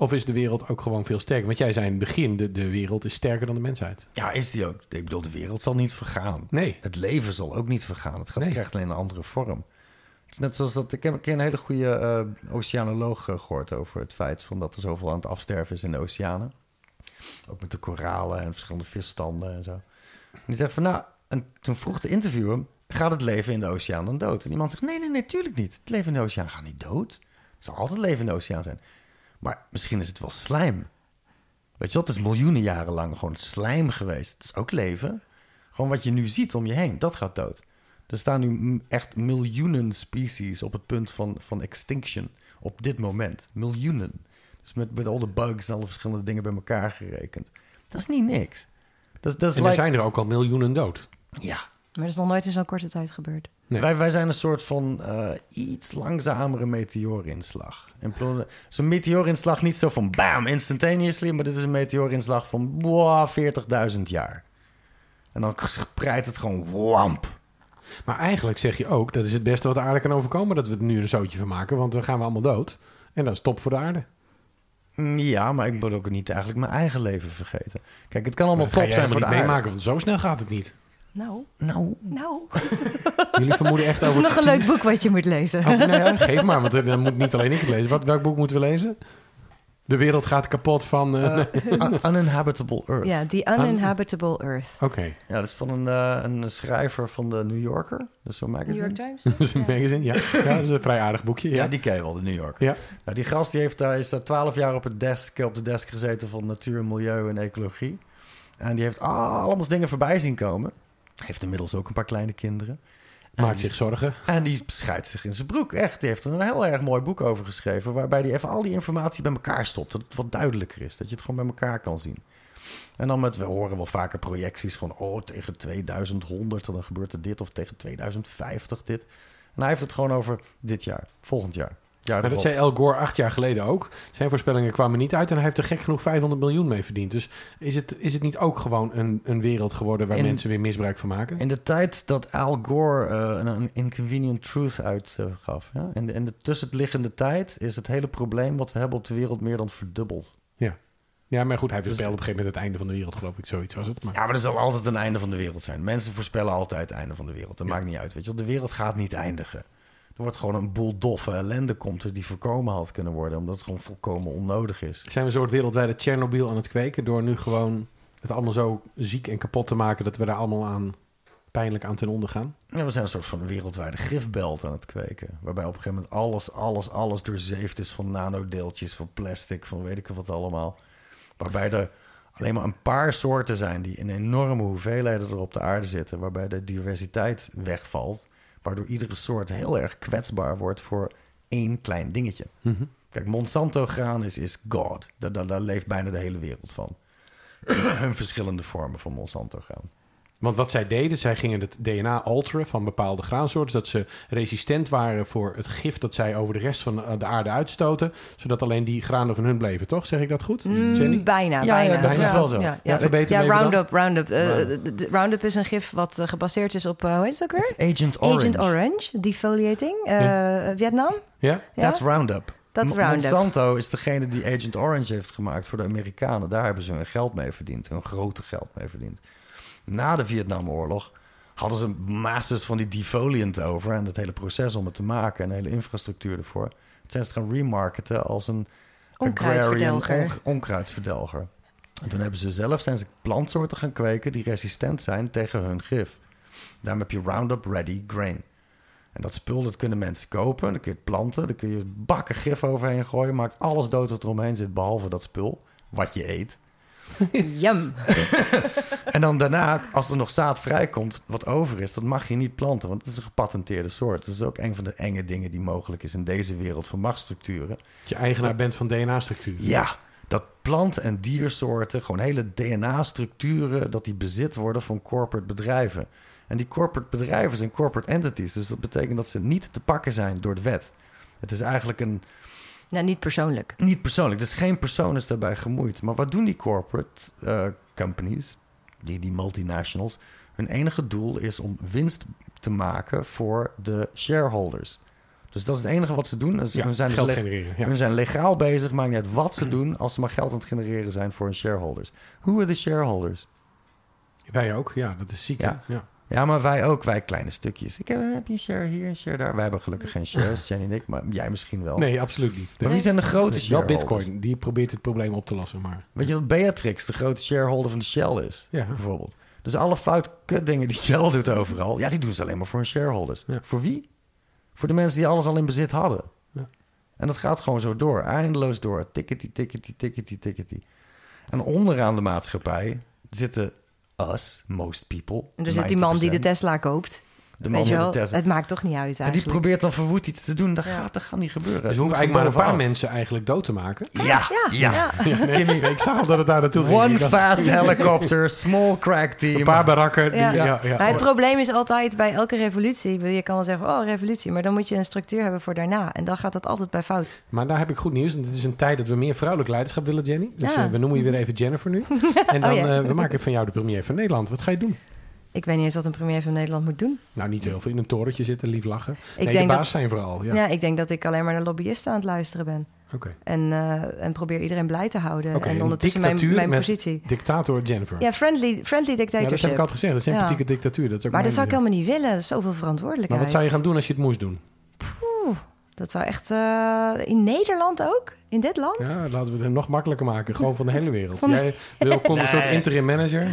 Of is de wereld ook gewoon veel sterker? Want jij zei in het begin, de, de wereld is sterker dan de mensheid. Ja, is die ook. Ik bedoel, de wereld zal niet vergaan. Nee. Het leven zal ook niet vergaan. Het gaat, Nee. krijgt alleen een andere vorm. Het is net zoals dat... Ik heb een keer een hele goede eh, oceanoloog eh, gehoord over het feit... Van dat er zoveel aan het afsterven is in de oceanen. Ook met de koralen en verschillende visstanden en zo. En die zegt van, nou... En toen vroeg de interviewer hem... Gaat het leven in de oceaan dan dood? En die man zegt, nee, nee, nee, tuurlijk niet. Het leven in de oceaan gaat niet dood. Er zal altijd leven in de oceaan zijn. Maar misschien is het wel slijm. Weet je wat? Het is miljoenen jaren lang gewoon slijm geweest. Het is ook leven. Gewoon wat je nu ziet om je heen, dat gaat dood. Er staan nu echt miljoenen species op het punt van, van extinction. Op dit moment. Miljoenen. Dus met, met al de bugs en alle verschillende dingen bij elkaar gerekend. Dat is niet niks. Dat, dat is En er like- zijn er ook al miljoenen dood. Ja. Maar dat is nog nooit in zo'n korte tijd gebeurd. Nee. Wij, wij zijn een soort van eh, iets langzamere meteoorinslag. In plaats- Zo'n meteoorinslag niet zo van bam, instantaneously... maar dit is een meteoorinslag van boah, 40.000 jaar. En dan spreidt het gewoon wamp. Maar eigenlijk zeg je ook, dat is het beste wat de aarde kan overkomen... dat we er nu een zootje van maken, want dan gaan we allemaal dood. En dat is top voor de aarde. Mm, Ja, maar ik moet ook niet eigenlijk mijn eigen leven vergeten. Kijk, het kan allemaal top zijn voor de aarde. meemaken, want zo snel gaat het niet. Nou, Nou, nou. Jullie vermoeden echt Dat is over... nog een leuk boek wat je moet lezen. Oh, nou ja, geef maar, want dan moet niet alleen ik het lezen. Wat, welk boek moeten we lezen? De wereld gaat kapot van... eh, eh, Un- Uninhabitable Earth. Ja, The Uninhabitable Earth. Oké, Ja, dat is van een, eh, een schrijver van de New Yorker. Dat is zo'n New magazine. York Times? dat is een magazine, ja. ja. Dat is een vrij aardig boekje, Ja, ja. die ken je wel, de New Yorker. Ja. Nou, die gast die heeft daar, is daar twaalf jaar op, het desk, op de desk gezeten van natuur, milieu en ecologie. En die heeft allemaal dingen voorbij zien komen. Heeft inmiddels ook een paar kleine kinderen. En Maakt zich zorgen. En die scheidt zich in zijn broek, echt. Die heeft er een heel erg mooi boek over geschreven... waarbij hij even al die informatie bij elkaar stopt. Dat het wat duidelijker is, dat je het gewoon bij elkaar kan zien. En dan met, we horen wel vaker projecties van... oh, tegen 2100 dan gebeurt er dit, of tegen 2050 dit. En hij heeft het gewoon over dit jaar, volgend jaar. Ja, Maar dat zei El Gore acht jaar geleden ook. Zijn voorspellingen kwamen niet uit en hij heeft er gek genoeg 500 miljoen mee verdiend. Dus is het, is het niet ook gewoon een, een wereld geworden waar In- mensen weer misbruik van maken? In de tijd dat Al Gore eh, een, Inconvenient Truth uitgaf... ja, in, de, in de tussenliggende tijd is het hele probleem... wat we hebben op de wereld meer dan verdubbeld. Ja, maar goed, hij voorspelde op een gegeven moment het einde van de wereld, geloof ik. Zoiets was het. Maar... Ja, maar er zal altijd een einde van de wereld zijn. Mensen voorspellen altijd het einde van de wereld. Dat Ja. maakt niet uit, weet je wel. De wereld gaat niet eindigen. Er wordt gewoon een boel doffe ellende komt er die voorkomen had kunnen worden... omdat het gewoon volkomen onnodig is. Zijn we een soort wereldwijde Tsjernobyl aan het kweken door nu gewoon het allemaal zo ziek en kapot te maken dat we daar allemaal aan pijnlijk aan ten onder gaan? Ja, we zijn een soort van wereldwijde gifbelt aan het kweken. Waarbij op een gegeven moment alles, alles, alles doorzeefd is van nanodeeltjes, van plastic, van weet ik wat allemaal. Waarbij er alleen maar een paar soorten zijn die in enorme hoeveelheden er op de aarde zitten. Waarbij de diversiteit wegvalt. Waardoor iedere soort heel erg kwetsbaar wordt voor één klein dingetje. Kijk, Monsanto-graan is, is God. Daar, daar, daar leeft bijna de hele wereld van. Hun verschillende vormen van Monsanto-graan. Want wat zij deden, zij gingen het DNA alteren van bepaalde graansoorten, zodat ze resistent waren voor het gif dat zij over de rest van de aarde uitstoten, zodat alleen die granen van hun bleven, toch? Zeg ik dat goed? Mm, Jenny? bijna, Ja, ja, bijna. dat is wel zo. Ja, Ja, ja. Roundup, Roundup. Eh, Roundup. is een gif wat eh, gebaseerd is op, eh, hoe heet het ook weer? Agent Orange. Agent Orange, defoliating, eh, Vietnam. Ja? Ja? That's Roundup. Dat is Mo- Roundup. Monsanto is degene die Agent Orange heeft gemaakt voor de Amerikanen. Daar hebben ze hun geld mee verdiend, hun grote geld mee verdiend. Na de Vietnamoorlog hadden ze masses van die defoliant over... en het hele proces om het te maken en de hele infrastructuur ervoor. Het zijn ze gaan remarketen als een Onkruidsverdelger. onkruidsverdelger. En toen hebben ze zelf zijn ze plantsoorten gaan kweken... die resistent zijn tegen hun gif. Daarom heb je Roundup Ready Grain. En dat spul dat kunnen mensen kopen. Dan kun je het planten. Dan kun je bakken gif overheen gooien. Maakt alles dood wat er omheen zit, behalve dat spul. Wat je eet. Yum. En dan daarna, als er nog zaad vrijkomt, wat over is, dat mag je niet planten. Want het is een gepatenteerde soort. Dat is ook een van de enge dingen die mogelijk is in deze wereld van machtsstructuren. Dat je eigenaar bent van DNA-structuur. Ja, dat plant- en diersoorten, gewoon hele DNA-structuren, dat die bezit worden van corporate bedrijven. En die corporate bedrijven zijn corporate entities. Dus dat betekent dat ze niet te pakken zijn door de wet. Het is eigenlijk een, Nou, niet persoonlijk. niet persoonlijk. Dus geen persoon is daarbij gemoeid. Maar wat doen die corporate eh, companies, die, die multinationals? Hun enige doel is om winst te maken voor de shareholders. Dus dat is het enige wat ze doen. Dus Ja, hun, zijn dus geld leg- genereren. Ja. hun zijn legaal bezig, maakt niet uit wat ze doen... als ze maar geld aan het genereren zijn voor hun shareholders. Who are the shareholders? Wij ook, ja, dat is ziek. Ja. Ja, maar wij ook, wij kleine stukjes. Ik heb, heb je een share hier, een share daar? Wij hebben gelukkig geen shares, Jenny en ik, maar jij misschien wel. Nee, absoluut niet. Maar wie zijn de grote Wel shareholders? Bitcoin, die probeert het probleem op te lossen, maar Weet je dat Beatrix de grote shareholder van de Shell is? ja. Bijvoorbeeld. Dus alle fout kutdingen die Shell doet overal... ja, die doen ze alleen maar voor hun shareholders. Ja. Voor wie? Voor de mensen die alles al in bezit hadden. Ja. En dat gaat gewoon zo door. Eindeloos door. Tickety, tickety, tickety, tickety. En onderaan de maatschappij zitten us, most people. En er zit die man die de 90%. Tesla koopt. De man met de Tesla. het maakt toch niet uit En die eigenlijk. probeert dan verwoed iets te doen. Dat, Ja. gaat, dat gaat niet gebeuren. Dus we hoeven eigenlijk maar een paar mensen eigenlijk dood te maken. Ja, Ja, ja. ja. Ja, nee, ik zag al dat het daar naartoe ging. One fast helicopter, small crack team. Een paar barakken. die- Ja. ja. Ja, Maar het probleem is altijd bij elke revolutie... Je kan wel zeggen, oh, revolutie... maar dan moet je een structuur hebben voor daarna. En dan gaat dat altijd bij fout. Maar daar heb ik goed nieuws. Het is een tijd dat we meer vrouwelijk leiderschap willen, Jenny. Dus Ja. eh, we noemen je weer even Jennifer nu. En dan Oh, ja. eh, we maken van jou de premier van Nederland. Wat ga je doen? Ik weet niet eens wat een premier van Nederland moet doen. Nou, niet heel veel. In een torentje zitten, lief lachen. Ik nee, denk de dat- baas zijn vooral. Ja. Ja. ik denk dat ik alleen maar naar lobbyisten aan het luisteren ben. Oké. En, eh, en probeer iedereen blij te houden. En ondertussen mijn, mijn positie. Dictator Jennifer. Ja, friendly, friendly Ja, dat heb dictatorship. ik altijd gezegd. Dat is een Ja. sympathieke dictatuur. Dat is ook maar dat zou ik helemaal niet willen. Dat is zoveel Maar verantwoordelijkheid. wat zou je gaan doen als je het moest doen? Dat zou echt... eh, in Nederland ook? In dit land? Ja, laten we het nog makkelijker maken. Gewoon van de hele wereld. Jij wil, kon een soort interim manager.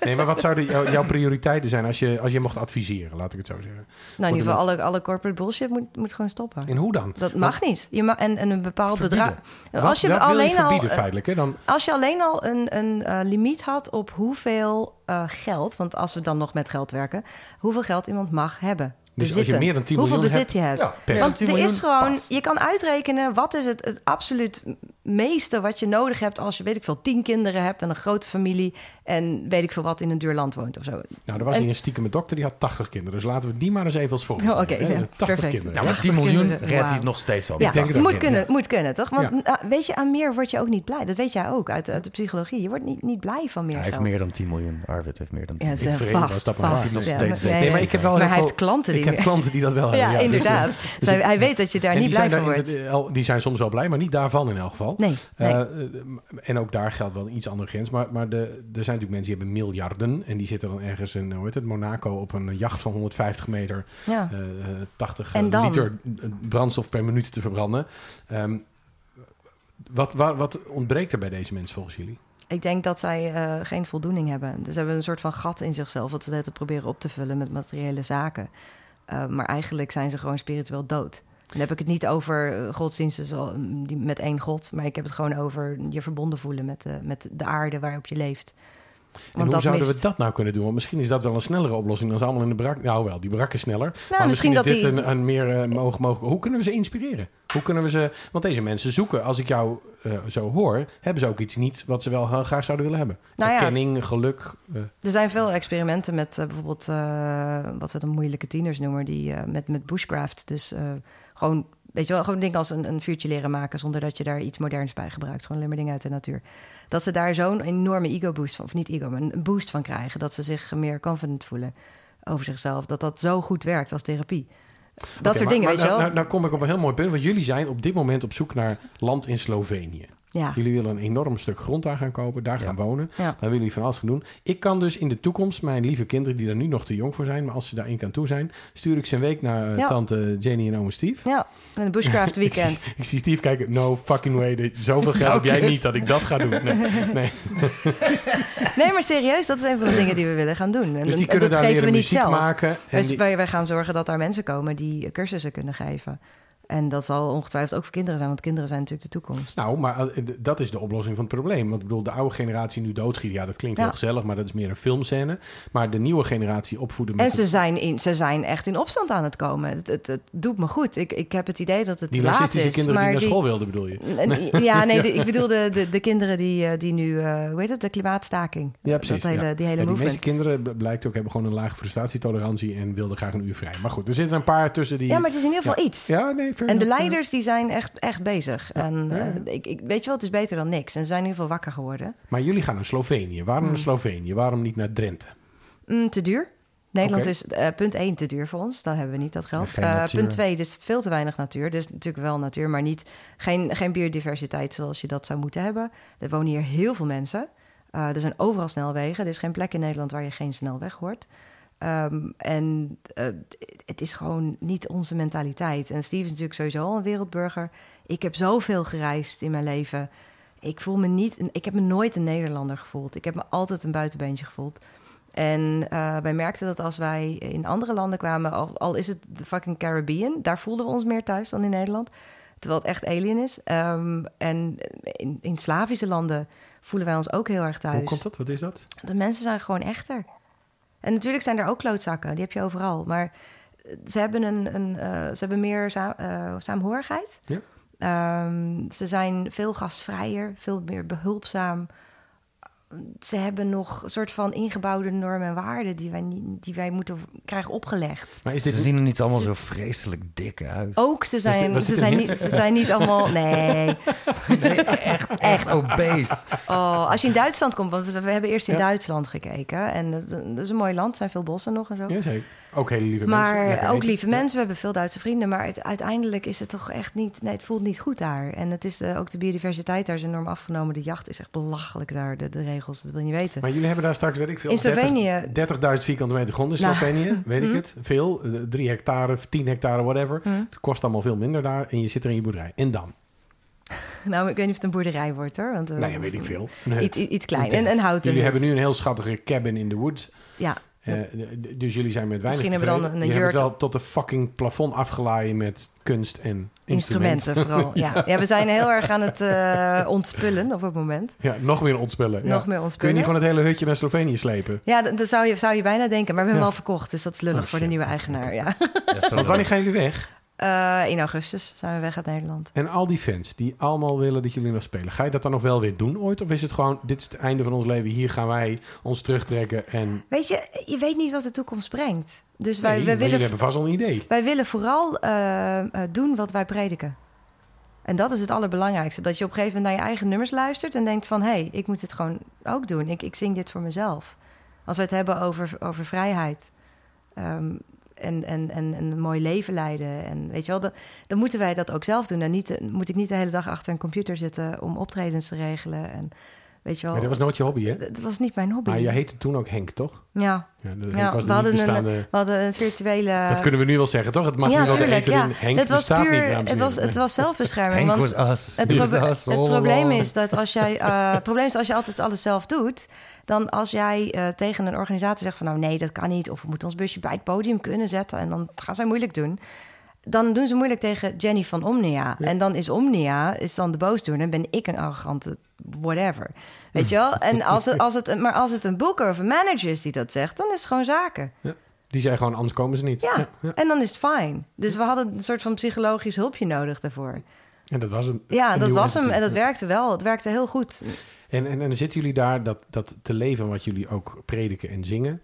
Nee, maar wat zouden jou- jouw prioriteiten zijn als je, als je mocht adviseren? Laat ik het zo zeggen. nou, in de ieder geval, alle, alle corporate bullshit moet, moet gewoon stoppen. En hoe dan? Dat mag niet. Je ma en, en een bepaald Verbieden. bedrag. Als je alleen al, verbieden feitelijk. Hè? Dan, als je alleen al een, een eh, limiet had op hoeveel eh, geld, want als we dan nog met geld werken, hoeveel geld iemand mag hebben. Dus als je bezitten. meer dan 10 hoeveel miljoen bezit je hebt. Ja, Want 10 er is gewoon, pat. je kan uitrekenen wat is het, het absoluut meeste wat je nodig hebt als je, weet ik veel, tien kinderen hebt en een grote familie en weet ik veel wat in een duur land woont of zo. nou, er was en- hier een stiekeme dokter die had 80 kinderen. Dus laten we die maar eens even als voorbeeld Oh, oké, nemen, hè? ja, 80 perfect. kinderen. Ja, maar 80 10 miljoen kinderen, redt hij nog steeds wel. Ja, moet ja. kunnen, moet kunnen, toch? Want Ja. nou, weet je, aan meer word je ook niet blij. Dat weet jij ook uit, uit de psychologie. Je wordt niet, niet blij van meer Hij heeft meer dan 10 miljoen. Arvid heeft meer dan 10 Ja, miljoen. ze vreemd was vast, dat vast. waar. Ja, Nog steeds nee, deed Nee, maar ik heb wel maar heel hij heeft klanten die Ik heb klanten die dat wel hebben. Ja, dus, inderdaad. dus hij, weet dat je daar niet blij van wordt. Die zijn soms wel blij, maar niet daarvan in elk geval. Nee, nee. Eh, en ook daar geldt wel een iets andere grens. Maar, maar de, er zijn natuurlijk mensen die hebben miljarden. En die zitten dan ergens in hoe heet het, Monaco op een jacht van 150 meter. ja. eh, eh, 80 En dan? liter brandstof per minuut te verbranden. Ehm, wat, wat, wat ontbreekt er bij deze mensen volgens jullie? Ik denk dat zij eh, geen voldoening hebben. Dus ze hebben een soort van gat in zichzelf... wat ze tijd proberen op te vullen met materiële zaken. Eh, maar eigenlijk zijn ze gewoon spiritueel dood. Dan heb ik het niet over eh, godsdiensten zo- die met één god... maar ik heb het gewoon over je verbonden voelen met de, met de aarde waarop je leeft. En hoe dat zouden mist. we dat nou kunnen doen? Want misschien is dat wel een snellere oplossing dan ze allemaal in de brak. Nou wel, die brak is sneller. maar Nou, misschien misschien, dat is dit die- een, een meer eh, mogen, mogen. Hoe kunnen we ze inspireren? Hoe kunnen we ze... Want deze mensen zoeken, als ik jou eh, zo hoor... hebben ze ook iets niet wat ze wel graag zouden willen hebben. Nou ja. Erkenning, geluk. eh, Er zijn veel experimenten met eh, bijvoorbeeld eh, wat we dan moeilijke tieners noemen, die eh, met, met bushcraft. Dus eh, gewoon, weet je wel, gewoon dingen als een, een vuurtje leren maken zonder dat je daar iets moderns bij gebruikt. Gewoon alleen maar dingen uit de natuur. Dat ze daar zo'n enorme ego-boost van, of niet ego, maar een boost van krijgen. Dat ze zich meer confident voelen over zichzelf. Dat dat zo goed werkt als therapie. Dat soort maar- dingen, maar weet je wel. nou, nou, nou kom ik op een heel mooi punt. Want jullie zijn op dit moment op zoek naar land in Slovenië. Ja. Jullie willen een enorm stuk grond daar gaan kopen, daar Ja. gaan wonen. Ja. Daar willen jullie van alles gaan doen. Ik kan dus in de toekomst mijn lieve kinderen, die daar nu nog te jong voor zijn, maar als ze daar één kan toe zijn, stuur ik ze een week naar eh, tante Jenny en ome Steve. ja, een bushcraft weekend. Ik zie Steve kijken, no fucking way. Zoveel geld heb jij niet dat ik dat ga doen. Nee, nee. Nee, maar serieus, dat is een van de dingen die we willen gaan doen. En, Dus die en kunnen dat daar geven we niet zelf. maken. En Wij, die- wij, wij gaan zorgen dat daar mensen komen die cursussen kunnen geven. En dat zal ongetwijfeld ook voor kinderen zijn, want kinderen zijn natuurlijk de toekomst. Nou, maar eh, dat is de oplossing van het probleem. Want ik bedoel, de oude generatie nu doodschiet, ja, dat klinkt Ja. heel gezellig, maar dat is meer een filmscène. Maar de nieuwe generatie opvoeden met en ze zijn, in, ze zijn echt in opstand aan het komen. Het, het, het doet me goed. Ik, ik heb het idee dat het die laat is. kinderen die maar naar school wilden, bedoel je? N- Ja, nee, de- ik bedoel de, de, de kinderen die, eh, die nu, eh, hoe heet het, de klimaatstaking. Ja, precies. Dat hele, ja. Die hele die movement. meeste kinderen blijkt ook hebben gewoon een lage frustratietolerantie en wilden graag een uur vrij. Maar goed, er zitten een paar tussen die. Ja, maar het is in ieder geval iets. Ja, nee, fair En de enough, leiders die zijn echt, echt bezig. En ja, eh, ik, ik, weet je wel, het is beter dan niks. En ze zijn in ieder geval wakker geworden. Maar jullie gaan naar Slovenië. Waarom Hmm. naar Slovenië? Waarom niet naar Drenthe? Mm, te duur. Nederland is eh, punt 1 te duur voor ons. Dan hebben we niet dat geld. Eh, punt 2, dus veel te weinig natuur. Er is natuurlijk wel natuur, maar niet, geen, geen biodiversiteit zoals je dat zou moeten hebben. Er wonen hier heel veel mensen. Eh, er zijn overal snelwegen. Er is geen plek in Nederland waar je geen snelweg hoort. Ehm, en eh, het is gewoon niet onze mentaliteit. En Steve is natuurlijk sowieso al een wereldburger. Ik heb zoveel gereisd in mijn leven. Ik voel me niet, ik heb me nooit een Nederlander gevoeld. Ik heb me altijd een buitenbeentje gevoeld. En eh, wij merkten dat als wij in andere landen kwamen, al, al is het de fucking Caribbean, daar voelden we ons meer thuis dan in Nederland. Terwijl het echt alien is. Ehm, en in, in Slavische landen voelen wij ons ook heel erg thuis. Hoe komt dat? Wat is dat? De mensen zijn gewoon echter. En natuurlijk zijn er ook klootzakken, die heb je overal. Maar ze hebben, een, een, eh, ze hebben meer eh, saamhorigheid. Ja. Ehm, ze zijn veel gastvrijer, veel meer behulpzaam. Ze hebben nog een soort van ingebouwde normen en waarden die wij, niet, die wij moeten krijgen opgelegd. Maar is Ze dit zien er niet allemaal zo vreselijk dik uit. Ook ze zijn, dit ze zijn, niet, ze zijn niet allemaal. Nee. Nee, echt, echt obese. Oh, als je in Duitsland komt, want we hebben eerst in Ja. Duitsland gekeken. En dat, dat is een mooi land, er zijn veel bossen nog en zo. Ja, zeker. Ook hele lieve Maar mensen. Ook lieve mensen, we hebben veel Duitse vrienden. Maar het- uiteindelijk is het toch echt niet... Nee, het voelt niet goed daar. En het is de, ook de biodiversiteit daar is enorm afgenomen. De jacht is echt belachelijk daar, de, de regels. Dat wil je niet weten. Maar jullie hebben daar straks, weet ik veel, In Slovenië- 30 30.000 vierkante meter grond in Nou, Slovenië, weet ik hm. het. Veel, eh, drie hectare, 10 hectare, whatever. Hm. Het kost allemaal veel minder daar en je zit er in je boerderij. En dan? Nou, ik weet niet of het een boerderij wordt hoor. Want, eh, ja, weet ik veel. Iets, iets, klein, tent. een, houten Jullie hebben nu een heel schattige cabin in the woods. Ja, dus jullie zijn met weinig Misschien hebben we dan een jurk- wel tot de fucking plafond afgelaaien met kunst en instrumenten vooral. Ja. ja, we zijn heel erg aan het eh, ontspullen op het moment. Ja, nog meer ontspullen. Ja. Nog meer Kun je ontspullen. niet gewoon het hele hutje naar Slovenië slepen? Ja, dat, dat zou, je, zou je bijna denken. Maar we hebben Ja. hem al verkocht, dus dat is lullig Oh, voor de nieuwe eigenaar. Ja. Want wanneer gaan jullie weg? Eh, in augustus zijn we weg uit Nederland. En al die fans die allemaal willen dat jullie nog spelen, ga je dat dan nog wel weer doen ooit? Of is het gewoon, dit is het einde van ons leven, hier gaan wij ons terugtrekken en... Weet je, je weet niet wat de toekomst brengt. Dus Nee, wij, maar wij, willen, hebben vast al een idee. wij willen vooral eh, eh, doen wat wij prediken. En dat is het allerbelangrijkste. Dat je op een gegeven moment naar je eigen nummers luistert en denkt van... hé, hey, ik moet dit gewoon ook doen. Ik, ik zing dit voor mezelf. Als we het hebben over, over vrijheid... ehm, en, en, en, en een mooi leven leiden. En weet je wel, dan, dan moeten wij dat ook zelf doen. En niet, moet ik niet de hele dag achter een computer zitten om optredens te regelen. En weet je wel, Maar dat was nooit je hobby, hè? dat was niet mijn hobby. Maar jij heette toen ook Henk, toch? Ja, Ja, dat Ja, we de hadden niet een- we hadden een virtuele... Dat kunnen we nu wel zeggen, toch? Het mag ja, nu wel de tuurlijk, eten ja. Henk het was bestaat puur, niet, het was, het was zelfbescherming. Henk want was us. het, He was us het probleem is dat als jij, eh, het probleem is als je altijd alles zelf doet, dan als jij eh, tegen een organisatie zegt van nou nee, dat kan niet, of we moeten ons busje bij het podium kunnen zetten en dan gaan zij moeilijk doen. Dan doen ze moeilijk tegen Jenny van Omnia. En dan is Omnia is dan de boosdoener en ben ik een arrogante whatever. Weet je wel? En als het, als het, maar als het een boeker of een manager is die dat zegt, dan is het gewoon zaken. Die zei gewoon, anders komen ze niet. Ja, ja. en dan is het fijn. Dus we hadden een soort van psychologisch hulpje nodig daarvoor. En dat was hem. Ja, Een dat was hem en dat werkte wel. Het werkte heel goed. En, en, en dan zitten jullie daar dat, dat te leven wat jullie ook prediken en zingen.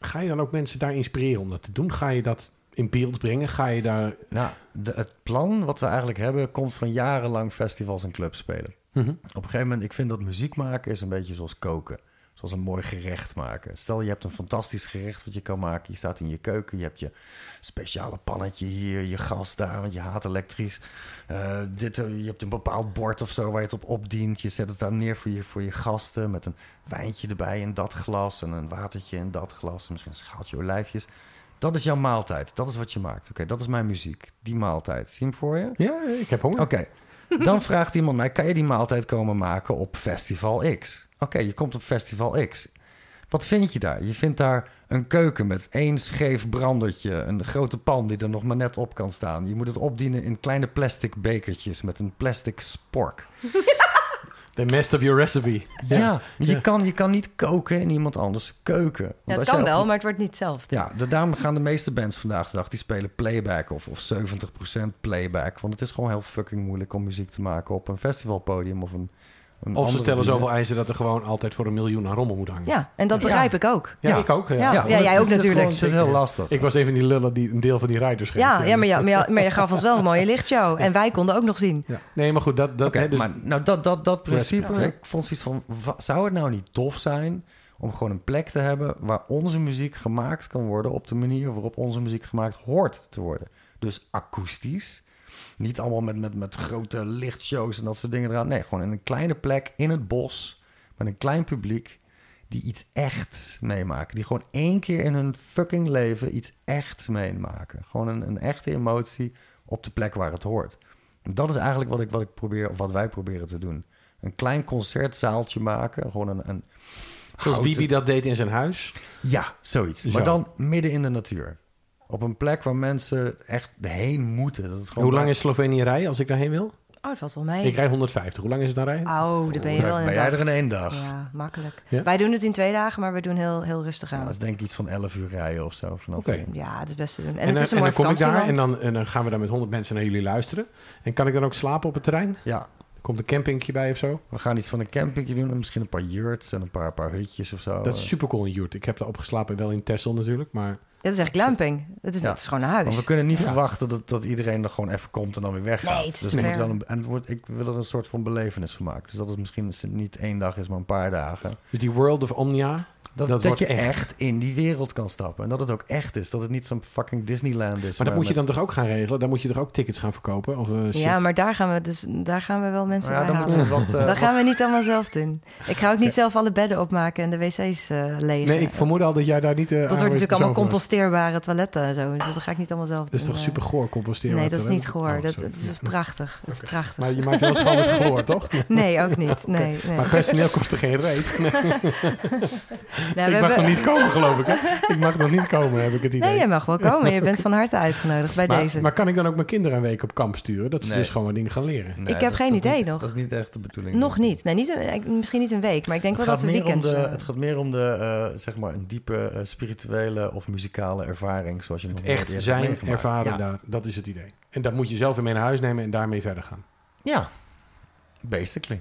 Ga je dan ook mensen daar inspireren om dat te doen? Ga je dat in beeld brengen? Ga je daar... Nou, de, het plan wat we eigenlijk hebben... komt van jarenlang festivals en clubs spelen. Mhm. Op een gegeven moment, ik vind dat muziek maken is een beetje zoals koken. Zoals een mooi gerecht maken. Stel, je hebt een fantastisch gerecht wat je kan maken. Je staat in je keuken, je hebt je speciale pannetje hier, je gas daar, want je haat elektrisch. Eh, dit, eh, je hebt een bepaald bord of zo waar je het op opdient. Je zet het daar neer voor je, voor je gasten met een wijntje erbij in dat glas en een watertje in dat glas. En misschien een schaaltje olijfjes. Dat is jouw maaltijd. Dat is wat je maakt. Oké, dat is mijn muziek. Die maaltijd. Zie je hem voor je? Ja, ik heb honger. Oké, dan vraagt iemand mij: kan je die maaltijd komen maken op Festival X? Oké, je komt op Festival X. Wat vind je daar? Je vindt daar een keuken met één scheef brandertje, een grote pan die er nog maar net op kan staan. Je moet het opdienen in kleine plastic bekertjes met een plastic spork. They messed up your recipe. Ja, je, ja. Kan, je kan niet koken in iemand anders keuken. Want Ja, het als kan op- wel, maar het wordt niet hetzelfde. Ja, de, daarom gaan de meeste bands vandaag de dag... die spelen playback of, of 70% playback. Want het is gewoon heel fucking moeilijk om muziek te maken... op een festivalpodium of een Of ze stellen zoveel eisen dat er gewoon altijd voor een miljoen aan rommel moet hangen. Ja, en dat Ja. begrijp ik ook. Ja, Ja. ik ook. Ja. Ja. jij is- ook het is natuurlijk. gewoon- Het is heel lastig. Ik was een van die lullen die een deel van die riders geeft. Ja, ja maar, ja, maar, ja, maar je gaf ons wel een mooie lichtshow. En wij konden ook nog zien. Ja. Nee, maar goed, dat... dat hè, dus, maar nou dat, dat, dat principe, Ja. ik vond zoiets van, zou het nou niet tof zijn om gewoon een plek te hebben waar onze muziek gemaakt kan worden op de manier waarop onze muziek gemaakt hoort te worden. Dus akoestisch. Niet allemaal met, met, met grote lichtshows en dat soort dingen eraan. Nee, gewoon in een kleine plek in het bos met een klein publiek die iets echt meemaken. Die gewoon één keer in hun fucking leven iets echt meemaken. Gewoon een, een echte emotie op de plek waar het hoort. En dat is eigenlijk wat ik, wat ik probeer, of wat wij proberen te doen. Een klein concertzaaltje maken. Gewoon een. een Zoals Bibi dat deed in zijn huis. Ja, zoiets. Zo. Maar dan midden in de natuur. Op een plek waar mensen echt heen moeten. Dat het gewoon Hoe lang is Slovenië rijden als ik daarheen wil? Oh, dat valt wel mee. Ik rij 150. Hoe lang is het dan rijden? Oh, daar ben je wel in Ben een jij dag. er in één dag? Ja, makkelijk. Ja? Wij doen het in twee dagen, maar we doen heel, heel rustig Ja, aan. dat is denk ik iets van 11 uur rijden of zo. Oké. Ja, het is best te doen. En, En, het dan- is een en mooi dan kom ik daar en dan, en dan gaan we daar met 100 mensen naar jullie luisteren. En kan ik dan ook slapen op het terrein? Ja, Komt een campingje bij of zo? we gaan iets van een campingje doen. En misschien een paar yurts en een paar, paar hutjes of zo. Dat is super cool in Joert. Ik heb daar opgeslapen, wel in Texel natuurlijk. Maar Het is echt glamping. Het is, Ja. is gewoon een huis. Want we kunnen niet Ja. verwachten dat, dat iedereen er gewoon even komt en dan weer weggaat. Nee, het is dus moet ver. wel een, en het wordt, ik wil er een soort van belevenis van maken. Dus dat het misschien niet één dag is, maar een paar dagen. dus die World of Omnia. Dat, Dat je echt. echt. in die wereld kan stappen. En dat het ook echt is. Dat het niet zo'n fucking Disneyland is. Maar dat moet je dan toch ook gaan regelen? Dan moet je toch ook tickets gaan verkopen? Of, eh, shit? ja, maar daar gaan we dus daar gaan we wel mensen Ja, bij dan halen. moeten we wat... eh, dat gaan we niet allemaal zelf doen. Ik ga ook niet zelf alle bedden opmaken en de wc's eh legen. Nee, ik vermoed al dat jij daar niet... eh dat wordt natuurlijk allemaal compost. composteerbare toiletten en zo. Dus dat ga ik niet allemaal zelf doen. Dat is toch super goor composteren? Nee, dat is niet hè? gehoor. Oh, dat, is prachtig. Dat is prachtig. Maar je maakt wel met gehoor, toch? Nee, ook niet. Nee, nee. Maar personeel kost er geen reet. Nou, ik mag hebben- nog niet komen, geloof ik. Hè? Ik mag nog niet komen, heb ik het idee. Nee, je mag wel komen. Je bent van harte uitgenodigd bij maar, deze. maar kan ik dan ook mijn kinderen een week op kamp sturen? Dat ze Nee. dus gewoon wat dingen gaan leren. nee, Ik heb dat- geen idee niet- nog. Dat is niet echt de bedoeling. Nog niet. Nee, niet een- misschien niet een week, maar ik denk Het wel dat we weekends... de, het gaat meer om de, eh, zeg maar, een diepe eh, spirituele of muzikale ervaring. Zoals je nog Het nooit echt eerder zijn, ervaren, Ja. daar, dat is het idee. En dat moet je zelf weer mee naar huis nemen en daarmee verder gaan. ja, basically.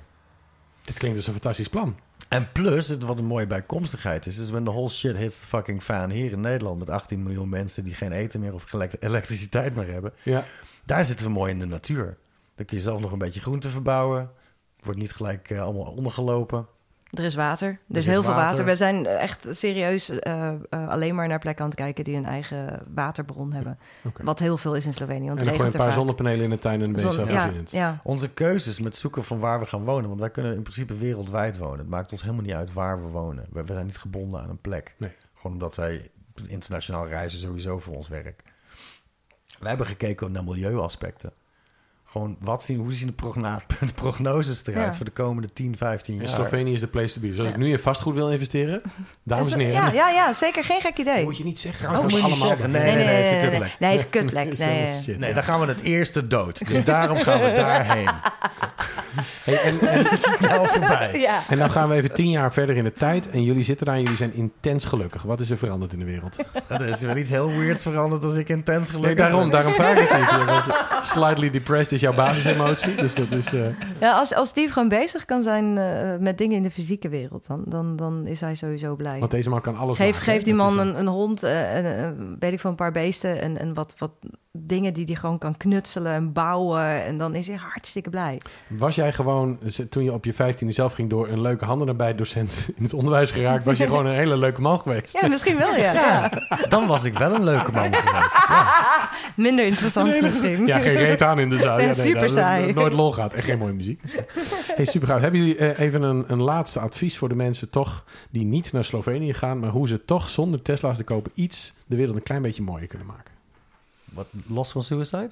Dit klinkt als een fantastisch plan. En plus, het, wat een mooie bijkomstigheid is, is when the whole shit hits the fucking fan hier in Nederland met 18 miljoen mensen die geen eten meer of elektriciteit meer hebben. Ja. Daar zitten we mooi in de natuur. Dan kun je zelf nog een beetje groente verbouwen. Wordt niet gelijk eh, allemaal ondergelopen. Er is water. Er, Er is is heel veel water. water. We zijn echt serieus eh, eh, alleen maar naar plekken aan het kijken die een eigen waterbron hebben. Wat heel veel is in Slovenië. Want En dan een paar vaak. zonnepanelen in de tuin en Zon- ja, ja. Onze keuzes met zoeken van waar we gaan wonen. Want wij kunnen in principe wereldwijd wonen. Het maakt ons helemaal niet uit waar we wonen. We, we zijn niet gebonden aan een plek. Nee. Gewoon omdat wij internationaal reizen sowieso voor ons werk. Wij hebben gekeken naar milieuaspecten. Gewoon, wat zien, hoe zien de, progna- de prognoses eruit Ja. voor de komende 10, 15 En jaar? Slovenië is de place to be. Dus als Ja. ik nu in vastgoed wil investeren, dames en heren, Ja, ja, ja, zeker geen gek idee. moet je niet zeggen. Oh, dat moet is je niet allemaal zeggen. Nee, nee, nee, het is een nee, kutplek. nee, het is een kutplek. Nee, Nee, dat is nee. Nee, dan gaan we het eerste dood. Dus daarom gaan we daarheen. Hey, en, en, Snel voorbij. Ja. en dan gaan we even tien jaar verder in de tijd. En jullie zitten daar en jullie zijn intens gelukkig. Wat is er veranderd in de wereld? Er is wel iets heel weirds veranderd als ik intens gelukkig Nee, daarom, ben. daarom vraag ik het was- Slightly depressed is jouw basisemotie. Dus dat is... eh, Ja, als, als Steve gewoon bezig kan zijn eh, met dingen in de fysieke wereld, dan, dan, dan is hij sowieso blij. want deze man kan alles Geef, maken, geef die man een, een hond, eh, en, eh, weet ik veel, een paar beesten en, en wat, wat dingen die hij gewoon kan knutselen en bouwen. En dan is hij hartstikke blij. Was jij gewoon, toen je op je vijftiende zelf ging door een leuke handen erbij docent in het onderwijs geraakt, was je gewoon een hele leuke man geweest? Ja, misschien wel, ja. ja. Dan was ik wel een leuke man geweest. Ja. Minder interessant misschien. Ja, geen reet aan in de zaal. Nee, super saai. nooit lol gaat en geen mooie muziek. Dus, hey, super gaaf. Hebben jullie eh, even een, een laatste advies voor de mensen toch die niet naar Slovenië gaan, maar hoe ze toch zonder Tesla's te kopen iets de wereld een klein beetje mooier kunnen maken? Wat, los van suicide?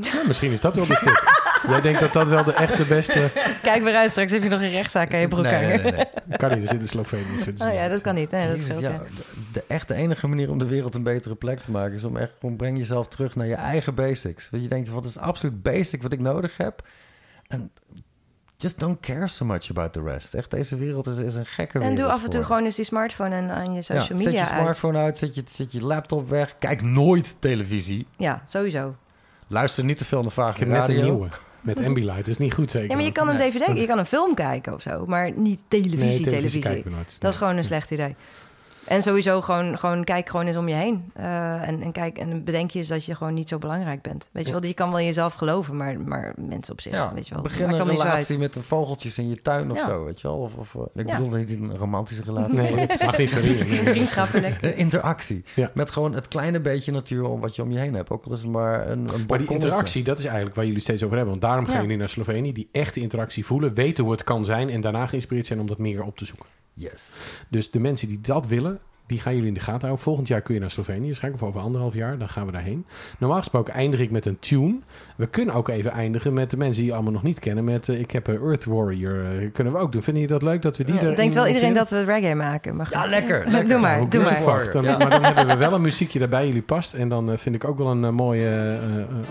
Ja, misschien is dat wel de tip. Jij denkt dat dat wel de echte beste... Kijk maar uit, straks heb je nog een rechtszaak aan je broek Nee, nee, hangen. nee, nee. Kan niet, er zit in Slovenië. Oh ja, dat kan niet. Nee, dat scheelt, ja, ja. de, de echt de enige manier om de wereld een betere plek te maken... is om echt gewoon breng jezelf terug naar je eigen basics. Dat je denkt, wat is absoluut basic wat ik nodig heb? En just don't care so much about the rest. Echt, deze wereld is, is een gekke wereld En doe af en toe gewoon eens die smartphone en aan je Ja, social zet media je uit. smartphone uit, zet je, zet je laptop weg. Kijk nooit televisie. Ja, sowieso. Luister niet te veel naar vage net radio. een nieuwe. Met Ambilight. Is niet goed zeker. Ja, maar je kan een Nee. dvd, je kan een film kijken of zo, maar niet Nee, televisie, televisie. nooit. Dat is gewoon een slecht idee. En sowieso gewoon, gewoon kijk gewoon eens om je heen. Uh, en, en, kijk, en bedenk je eens dat je gewoon niet zo belangrijk bent. Weet je wel, je kan wel in jezelf geloven, maar, maar mensen op zich, ja, weet je wel. Begin een relatie met de vogeltjes in je tuin of zo, weet je wel. Of, of ik bedoel niet een romantische relatie. Nee, mag niet. Vriendschappelijk. interactie. Met gewoon het kleine beetje natuur om wat je om je heen hebt. Ook al is het maar een, een Maar die interactie, dat is eigenlijk waar jullie steeds over hebben. Want daarom gaan jullie naar Slovenië. Die echte interactie voelen, weten hoe het kan zijn... en daarna geïnspireerd zijn om dat meer op te zoeken. Yes. Dus de mensen die dat willen, die gaan jullie in de gaten houden. Volgend jaar kun je naar Slovenië waarschijnlijk, of over anderhalf jaar. Dan gaan we daarheen. Normaal gesproken eindig ik met een tune. We kunnen ook even eindigen met de mensen die je allemaal nog niet kennen. Met uh, ik heb een Earth Warrior. Uh, kunnen we ook doen. Vinden je dat leuk dat we die ja, er Denkt wel iedereen dat we reggae maken. Maar ja, lekker. lekker. doe maar, doe maar. Dan, ja. Maar dan hebben we wel een muziekje daarbij jullie past. En dan uh, vind ik ook wel een mooie...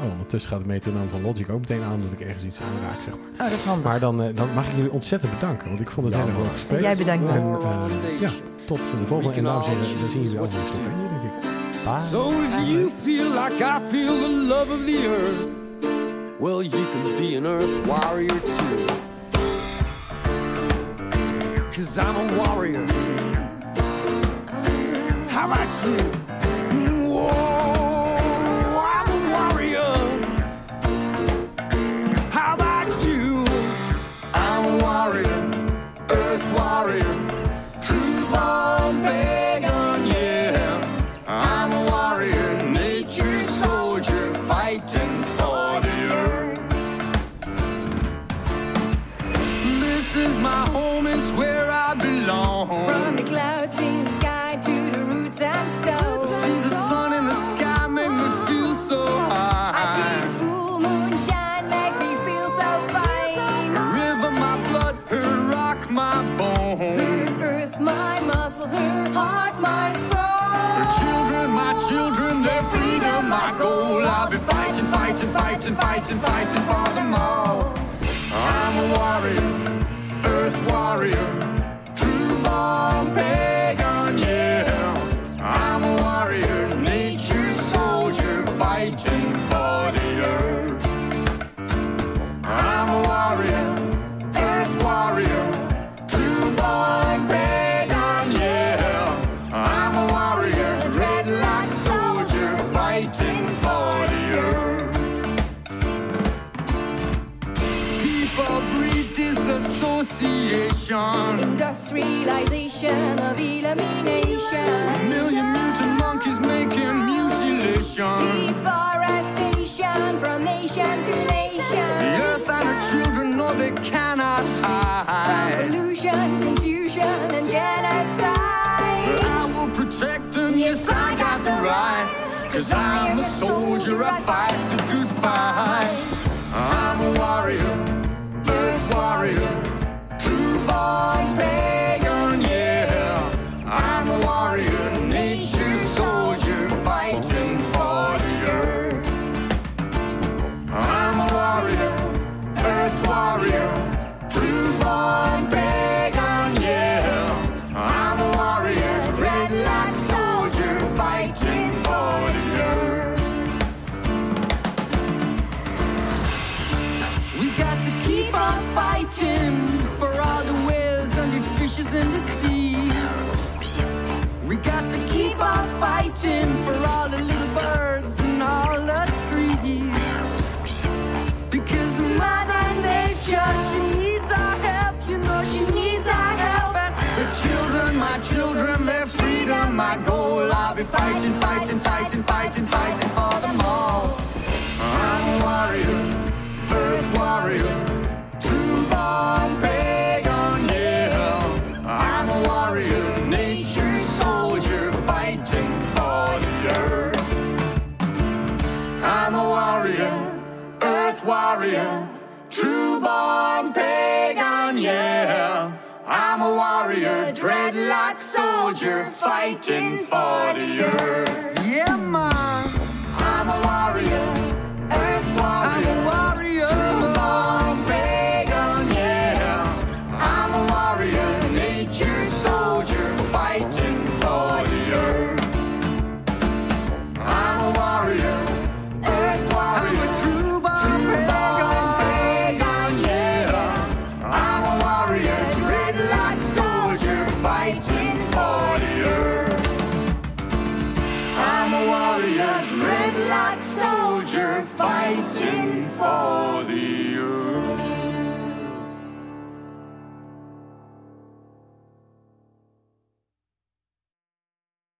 oh, ondertussen gaat de metronoom van Logic ook meteen aan... dat ik ergens iets aanraak, zeg maar. Oh, dat is handig. Maar dan, dan mag ik jullie ontzettend bedanken. Want ik vond het heel erg leuk gesprek. Jij bedankt me. ja, tot de volgende. En dames en heren, zien jullie over in Slovenië, denk ik. Bye. So if you feel like I feel the love of the earth, well, you can be an earth warrior too. Cause I'm a warrior. How about you? Pollution, confusion, and genocide. I will protect them, yes, I got the right. Cause I'm a soldier, I fight the good fight. Warrior, true born pagan, yeah. I'm a warrior, dreadlock soldier, fighting for the earth.